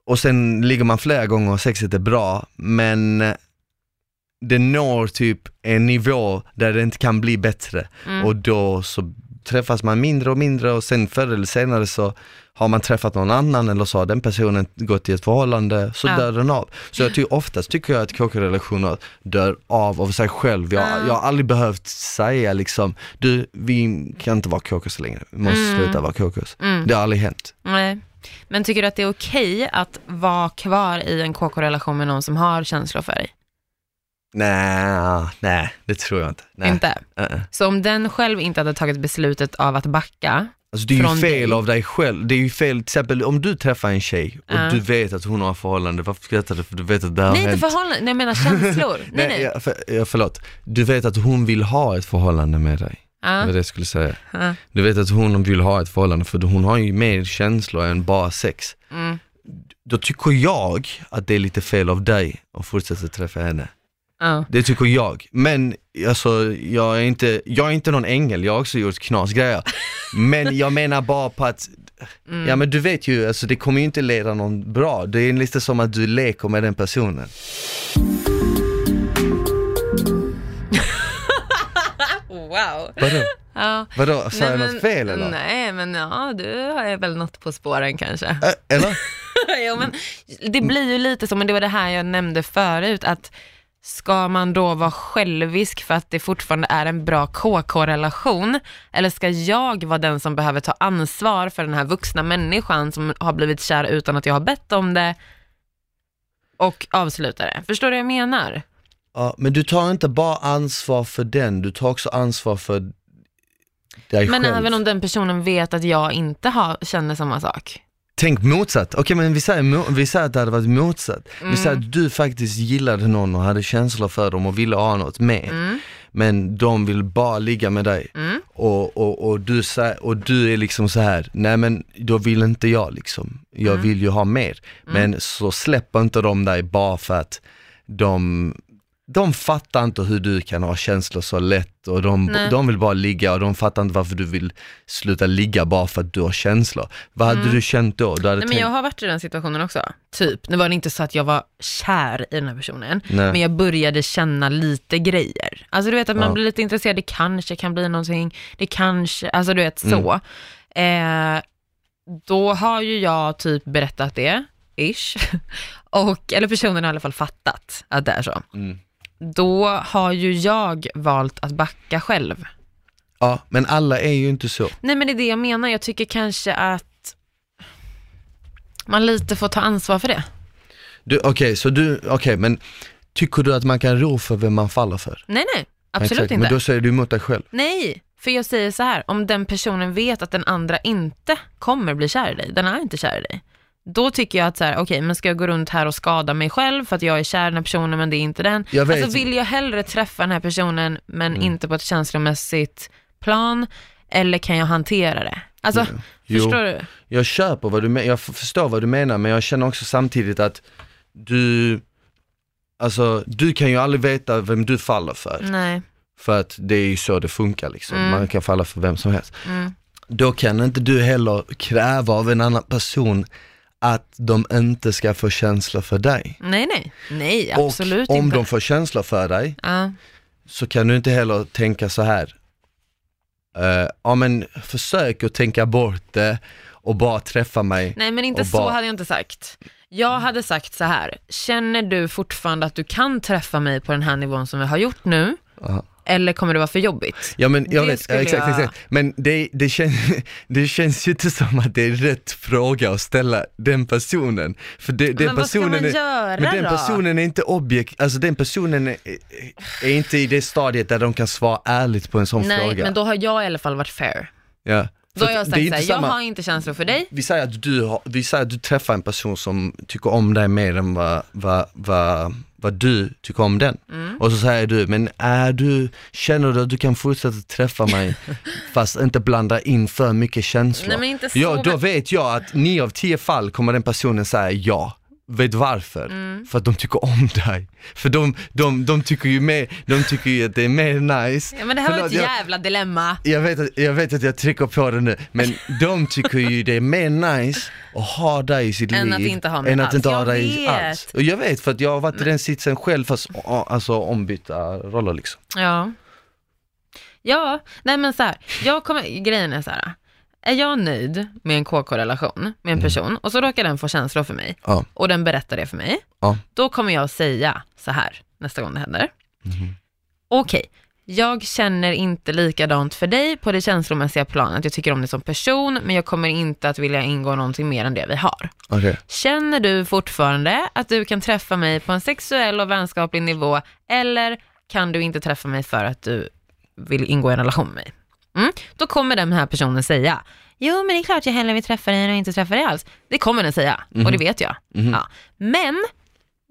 och sen ligger man flera gånger och sexet är bra men eh, det når typ en nivå där det inte kan bli bättre Mm. och då så träffas man mindre och mindre och sen förr eller senare så har man träffat någon annan eller så har den personen gått i ett förhållande, så Ja. dör den av. Så jag tycker oftast tycker jag att KK-relationer dör av av sig själv. Jag, Ja. jag har aldrig behövt säga liksom, du vi kan inte vara KKs längre, vi måste Mm. sluta vara KKs. Mm. Det har aldrig hänt. Nej. Men tycker du att det är okej att vara kvar i en KK-relation med någon som har känslor för dig? Nej, nej det tror jag inte. Nej. Inte? Uh-uh. Så om den själv inte hade tagit beslutet av att backa, Alltså det är ju fel dig. av dig själv, det är ju fel, till exempel om du träffar en tjej och Ja. du vet att hon har förhållande, varför skrattar du? För du vet att det har nej inte hänt. förhållande, nej jag menar känslor. [laughs] nej, nej. Ja, för, ja, förlåt. Du vet att hon vill ha ett förhållande med dig, det var det jag skulle säga. ja, Du vet att hon vill ha ett förhållande för hon har ju mer känslor än bara sex. mm, Då tycker jag att det är lite fel av dig att fortsätta träffa henne. Ja. Det tycker jag. Men alltså, jag är inte, jag är inte någon ängel, jag har också gjort knasgrejer. Men jag menar bara på att, Mm. ja men du vet ju, alltså, det kommer ju inte leda någon bra. Det är lite som att du leker med den personen. Wow. Vadå? Ja. Vadå, sa jag något fel eller? Nej, men ja, du har väl något på spåren kanske. Ä- Eller? [laughs] jo, men det blir ju lite så, men det var det här jag nämnde förut, att ska man då vara självisk för att det fortfarande är en bra KK-relation? Eller ska jag vara den som behöver ta ansvar för den här vuxna människan som har blivit kär utan att jag har bett om det och avsluta det? Förstår du vad jag menar? Ja, men du tar inte bara ansvar för den, du tar också ansvar för dig Men själv. även om den personen vet att jag inte har, känner samma sak. Tänk motsatt, okej men vi säger, vi säger att det hade varit motsatt. Mm. Vi säger att du faktiskt gillade någon och hade känslor för dem och ville ha något mer. Mm. Men de vill bara ligga med dig. Mm. Och, och, och, du, och du är liksom så här, nej men då vill inte jag liksom. Jag Mm. vill ju ha mer. Men så släpper inte de dig bara för att de de fattar inte hur du kan ha känslor så lätt och de, Nej. de vill bara ligga och de fattar inte varför du vill sluta ligga bara för att du har känslor. Vad hade du känt då? Du hade Mm. Nej, men tänkt, jag har varit i den situationen också. Typ, nu var det inte så att jag var kär i den här personen, Nej. men jag började känna lite grejer. Alltså du vet att man Ja. blir lite intresserad, det kanske kan bli någonting, det kanske, alltså du vet Mm. så. Eh, då har ju jag typ berättat det, ish, [laughs] och, eller personen har i alla fall fattat att det är så. Mm. Då har ju jag valt att backa själv. Ja, men alla är ju inte så. Nej men det är det jag menar, jag tycker kanske att man lite får ta ansvar för det. Du, Okej, så du, okej men tycker du att man kan ro för vem man faller för? Nej, nej, absolut Exakt, inte. Men då säger du emot dig själv. Nej, för jag säger så här, om den personen vet att den andra inte kommer bli kär i dig, den är inte kär i dig, då tycker jag att så här, okej, men ska jag gå runt här och skada mig själv för att jag är kär i den här personen men det är inte den? Jag. Alltså vill jag hellre träffa den här personen men Mm. inte på ett känslomässigt plan, eller kan jag hantera det? Alltså, Jo. förstår du? Jag köper vad du menar, jag förstår vad du menar men jag känner också samtidigt att du, alltså du kan ju aldrig veta vem du faller för. Nej. För att det är ju så det funkar liksom, Mm. man kan falla för vem som helst. Mm. Då kan inte du heller kräva av en annan person att de inte ska få känslor för dig. Nej, nej. Nej, absolut och om inte. de får känslor för dig Ja. så kan du inte heller tänka så här. eh, ja men försök att tänka bort det och bara träffa mig. Nej men inte så bara- hade jag inte sagt. Jag hade sagt så här, känner du fortfarande att du kan träffa mig på den här nivån som vi har gjort nu? Ja. Eller kommer det vara för jobbigt? Ja men jag Det vet, exakt, jag- exakt. Men det, det, känns, [laughs] det känns ju inte som att det är rätt fråga att ställa den personen. För det, den men vad ska personen man är, göra Men den då? personen är inte objekt, alltså den personen är, är inte i det stadiet där de kan svara ärligt på en sån Nej, fråga. men då har jag i alla fall varit fair. ja. Då har jag sagt det är så inte här, jag har inte känslor för dig. vi säger att du, har, vi säger att du träffar en person som tycker om dig mer än vad, vad, vad, vad du tycker om den. Mm. Och så säger du, men är du, känner du att du kan fortsätta träffa mig [laughs] fast inte blanda in för mycket känslor? Nej men inte så. Ja, då vet jag att nio av tio fall kommer den personen säga ja. Vet varför? Mm. För att de tycker om dig. För de, de, de, tycker ju mer, de tycker ju att det är mer nice. Ja men det här var Förlåt, ett jag- jävla dilemma. jag vet, att, jag vet att jag trycker på det nu, men de tycker ju det är mer nice att ha dig i sitt Än liv att inte ha mig än att inte ha dig vet. alls. Och jag vet för att jag har varit i den sitsen själv fast alltså ombytta roller liksom. Ja. Ja, nej men så här, jag kommer, grejen är så här, är jag nöjd med en KK-relation med en person och så råkar den få känslor för mig Ja. och den berättar det för mig, Ja. då kommer jag säga så här nästa gång det händer. Okej, jag känner inte likadant för dig på det känslomässiga planet. Jag tycker om dig som person, men jag kommer inte att vilja ingå någonting mer än det vi har. Okej. Känner du fortfarande att du kan träffa mig på en sexuell och vänskaplig nivå eller kan du inte träffa mig för att du vill ingå i en relation med mig? Mm. Då kommer den här personen säga, jo men det är klart jag hellre vill träffa dig än att inte träffa dig alls. Det kommer den säga och det vet jag. Ja. Men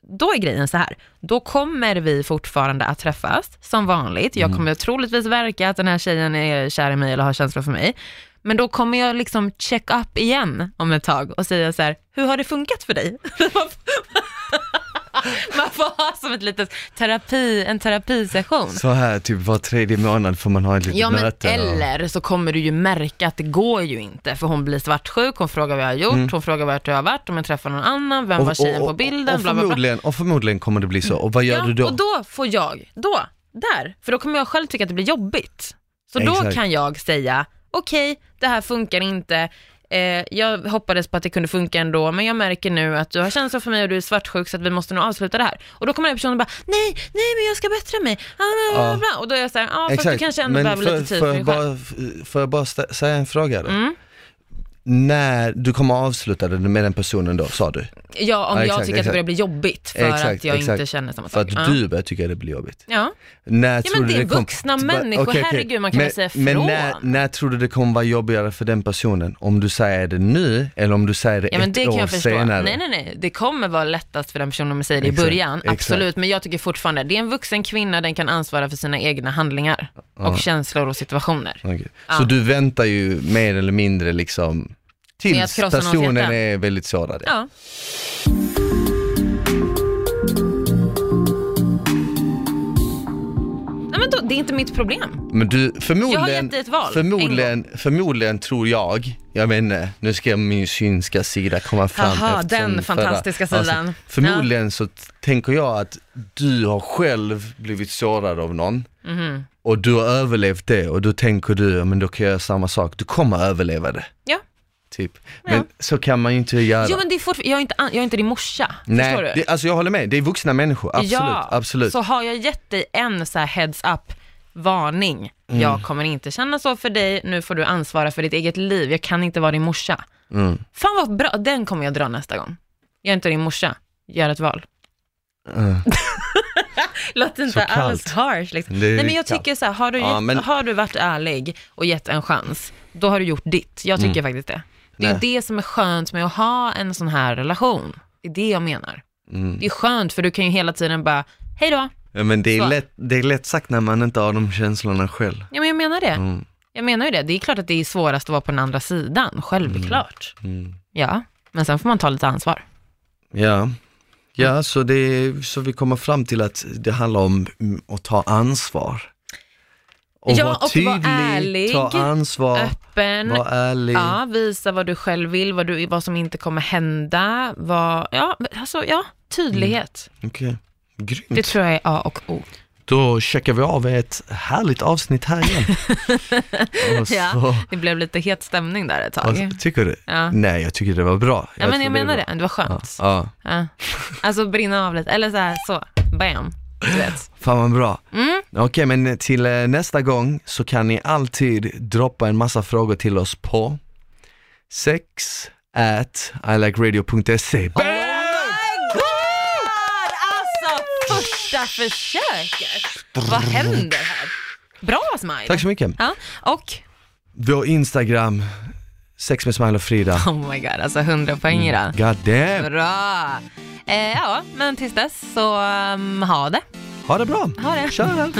då är grejen så här, då kommer vi fortfarande att träffas som vanligt. Jag kommer troligtvis verka att den här tjejen är kär i mig eller har känslor för mig. Men då kommer jag liksom check up igen om ett tag och säga så här, hur har det funkat för dig? [laughs] [laughs] [laughs] Man får ha som ett litet terapi, en terapisession. Så här typ var tredje månad får man ha ett litet Ja men möte. och- eller så kommer du ju märka att det går ju inte för hon blir svartsjuk, hon frågar vad jag har gjort, hon frågar vart jag har varit, om jag träffar någon annan, vem var tjejen på bilden, och, bla bla bla. och förmodligen kommer det bli så. Och vad gör ja, du då? och då får jag, då, där, för då kommer jag själv tycka att det blir jobbigt. Så då Exakt. kan jag säga, okej, det här funkar inte, eh, jag hoppades på att det kunde funka ändå, men jag märker nu att du har känslor för mig och du är svartsjuk så att vi måste nog avsluta det här. Och då kommer den personen bara, nej, nej men jag ska bättra mig, ah, Ja. och då är jag såhär, ja fast du kanske ändå behöver lite tid för jag dig själv. bara, får jag bara säga en fråga då? Mm. När du kommer avsluta det med den personen då, sa du? Ja, om Ja, jag exakt, tycker att exakt. det börjar bli jobbigt för att jag inte känner samma För sak. att Ja. du börjar tycka det blir jobbigt. Ja. När Ja, tror men det är kom- vuxna Ba- människor, okej, okej. herregud, man kan men, väl säga Men ifrån. när, när tror du det kommer vara jobbigare för den personen? Om du säger det nu eller om du säger det Ja men ett det kan år jag förstå. senare? Nej nej nej, det kommer vara lättast för den personen om jag säger det i Exakt, början, exakt. absolut. Men jag tycker fortfarande, det är en vuxen kvinna, den kan ansvara för sina egna handlingar och känslor och situationer. Ja. Så du väntar ju mer eller mindre liksom att tills personen är väldigt sårad? Ja. Nej, men då, det är inte mitt problem. Men du, Jag har förmodligen, gett dig ett val, förmodligen, förmodligen tror jag, jag inte, nu ska min synska sida komma fram Jaha, den fantastiska förra- sidan. förmodligen så t- tänker jag att du har själv blivit sårad av någon Mhm. och du har överlevt det och då tänker du, ja, men då kan jag göra samma sak, du kommer överleva det. Ja. Typ. Men så kan man ju inte göra. Jo men det är jag, är inte, jag är inte din morsa, förstår Nej, du? det, alltså jag håller med, det är vuxna människor, absolut. ja, absolut. så har jag gett dig en så här heads up varning. Mm. Jag kommer inte känna så för dig, nu får du ansvara för ditt eget liv. Jag kan inte vara din morsa. Mm. Fan vad bra, den kommer jag dra nästa gång. Jag är inte din morsa, gör ett val. [laughs] Uh. Låter inte alls harsh liksom. Nej men jag kallt. tycker så här, har du, Ja, gett, men- har du varit ärlig och gett en chans, då har du gjort ditt. Jag tycker faktiskt det. Det är Mm. Nej. det som är skönt med att ha en sån här relation. Det är det jag menar. Mm. Det är skönt för du kan ju hela tiden bara, hej då. Ja, men det är, Så. lätt, det är lätt sagt när man inte har de känslorna själv. Ja men jag menar det. Mm. Jag menar ju det. Det är klart att det är svårast att vara på den andra sidan, självklart. Mm. Ja, men sen får man ta lite ansvar. Ja, ja så, det, så vi kommer fram till att det handlar om mm, att ta ansvar. Och Ja, vara och tydlig, ärlig, ta ansvar, Öppen, vara ärlig. ja, visa vad du själv vill, vad, du, vad som inte kommer hända, vad, ja, alltså, ja, tydlighet. Okej, grymt. Det tror jag är A och O. Då checkar vi av ett härligt avsnitt här igen. och [laughs] så, Ja, det blev lite het stämning där ett tag. så, tycker du? Ja. Nej, jag tycker det var bra. Ja, men tror jag menar det, bra. det var skönt. Ja, Ja. Alltså brinna av lite, eller så här, så, bam, du vet. fan vad bra. Mm. Okej, men till eh, nästa gång så kan ni alltid droppa en massa frågor till oss på sex at ilikeradio.se. Oh my god! Alltså första försöket. Vad händer här? Bra Smile. Tack så mycket. Ja, och, Vår Instagram, sex med Smile och Frida. [laughs] oh my god, alltså 100 poäng idag. God damn. Bra. Eh, ja, men tills dess så um, ha det. Ha det bra. Ha det. Kör.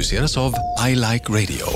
produceras av I Like Radio.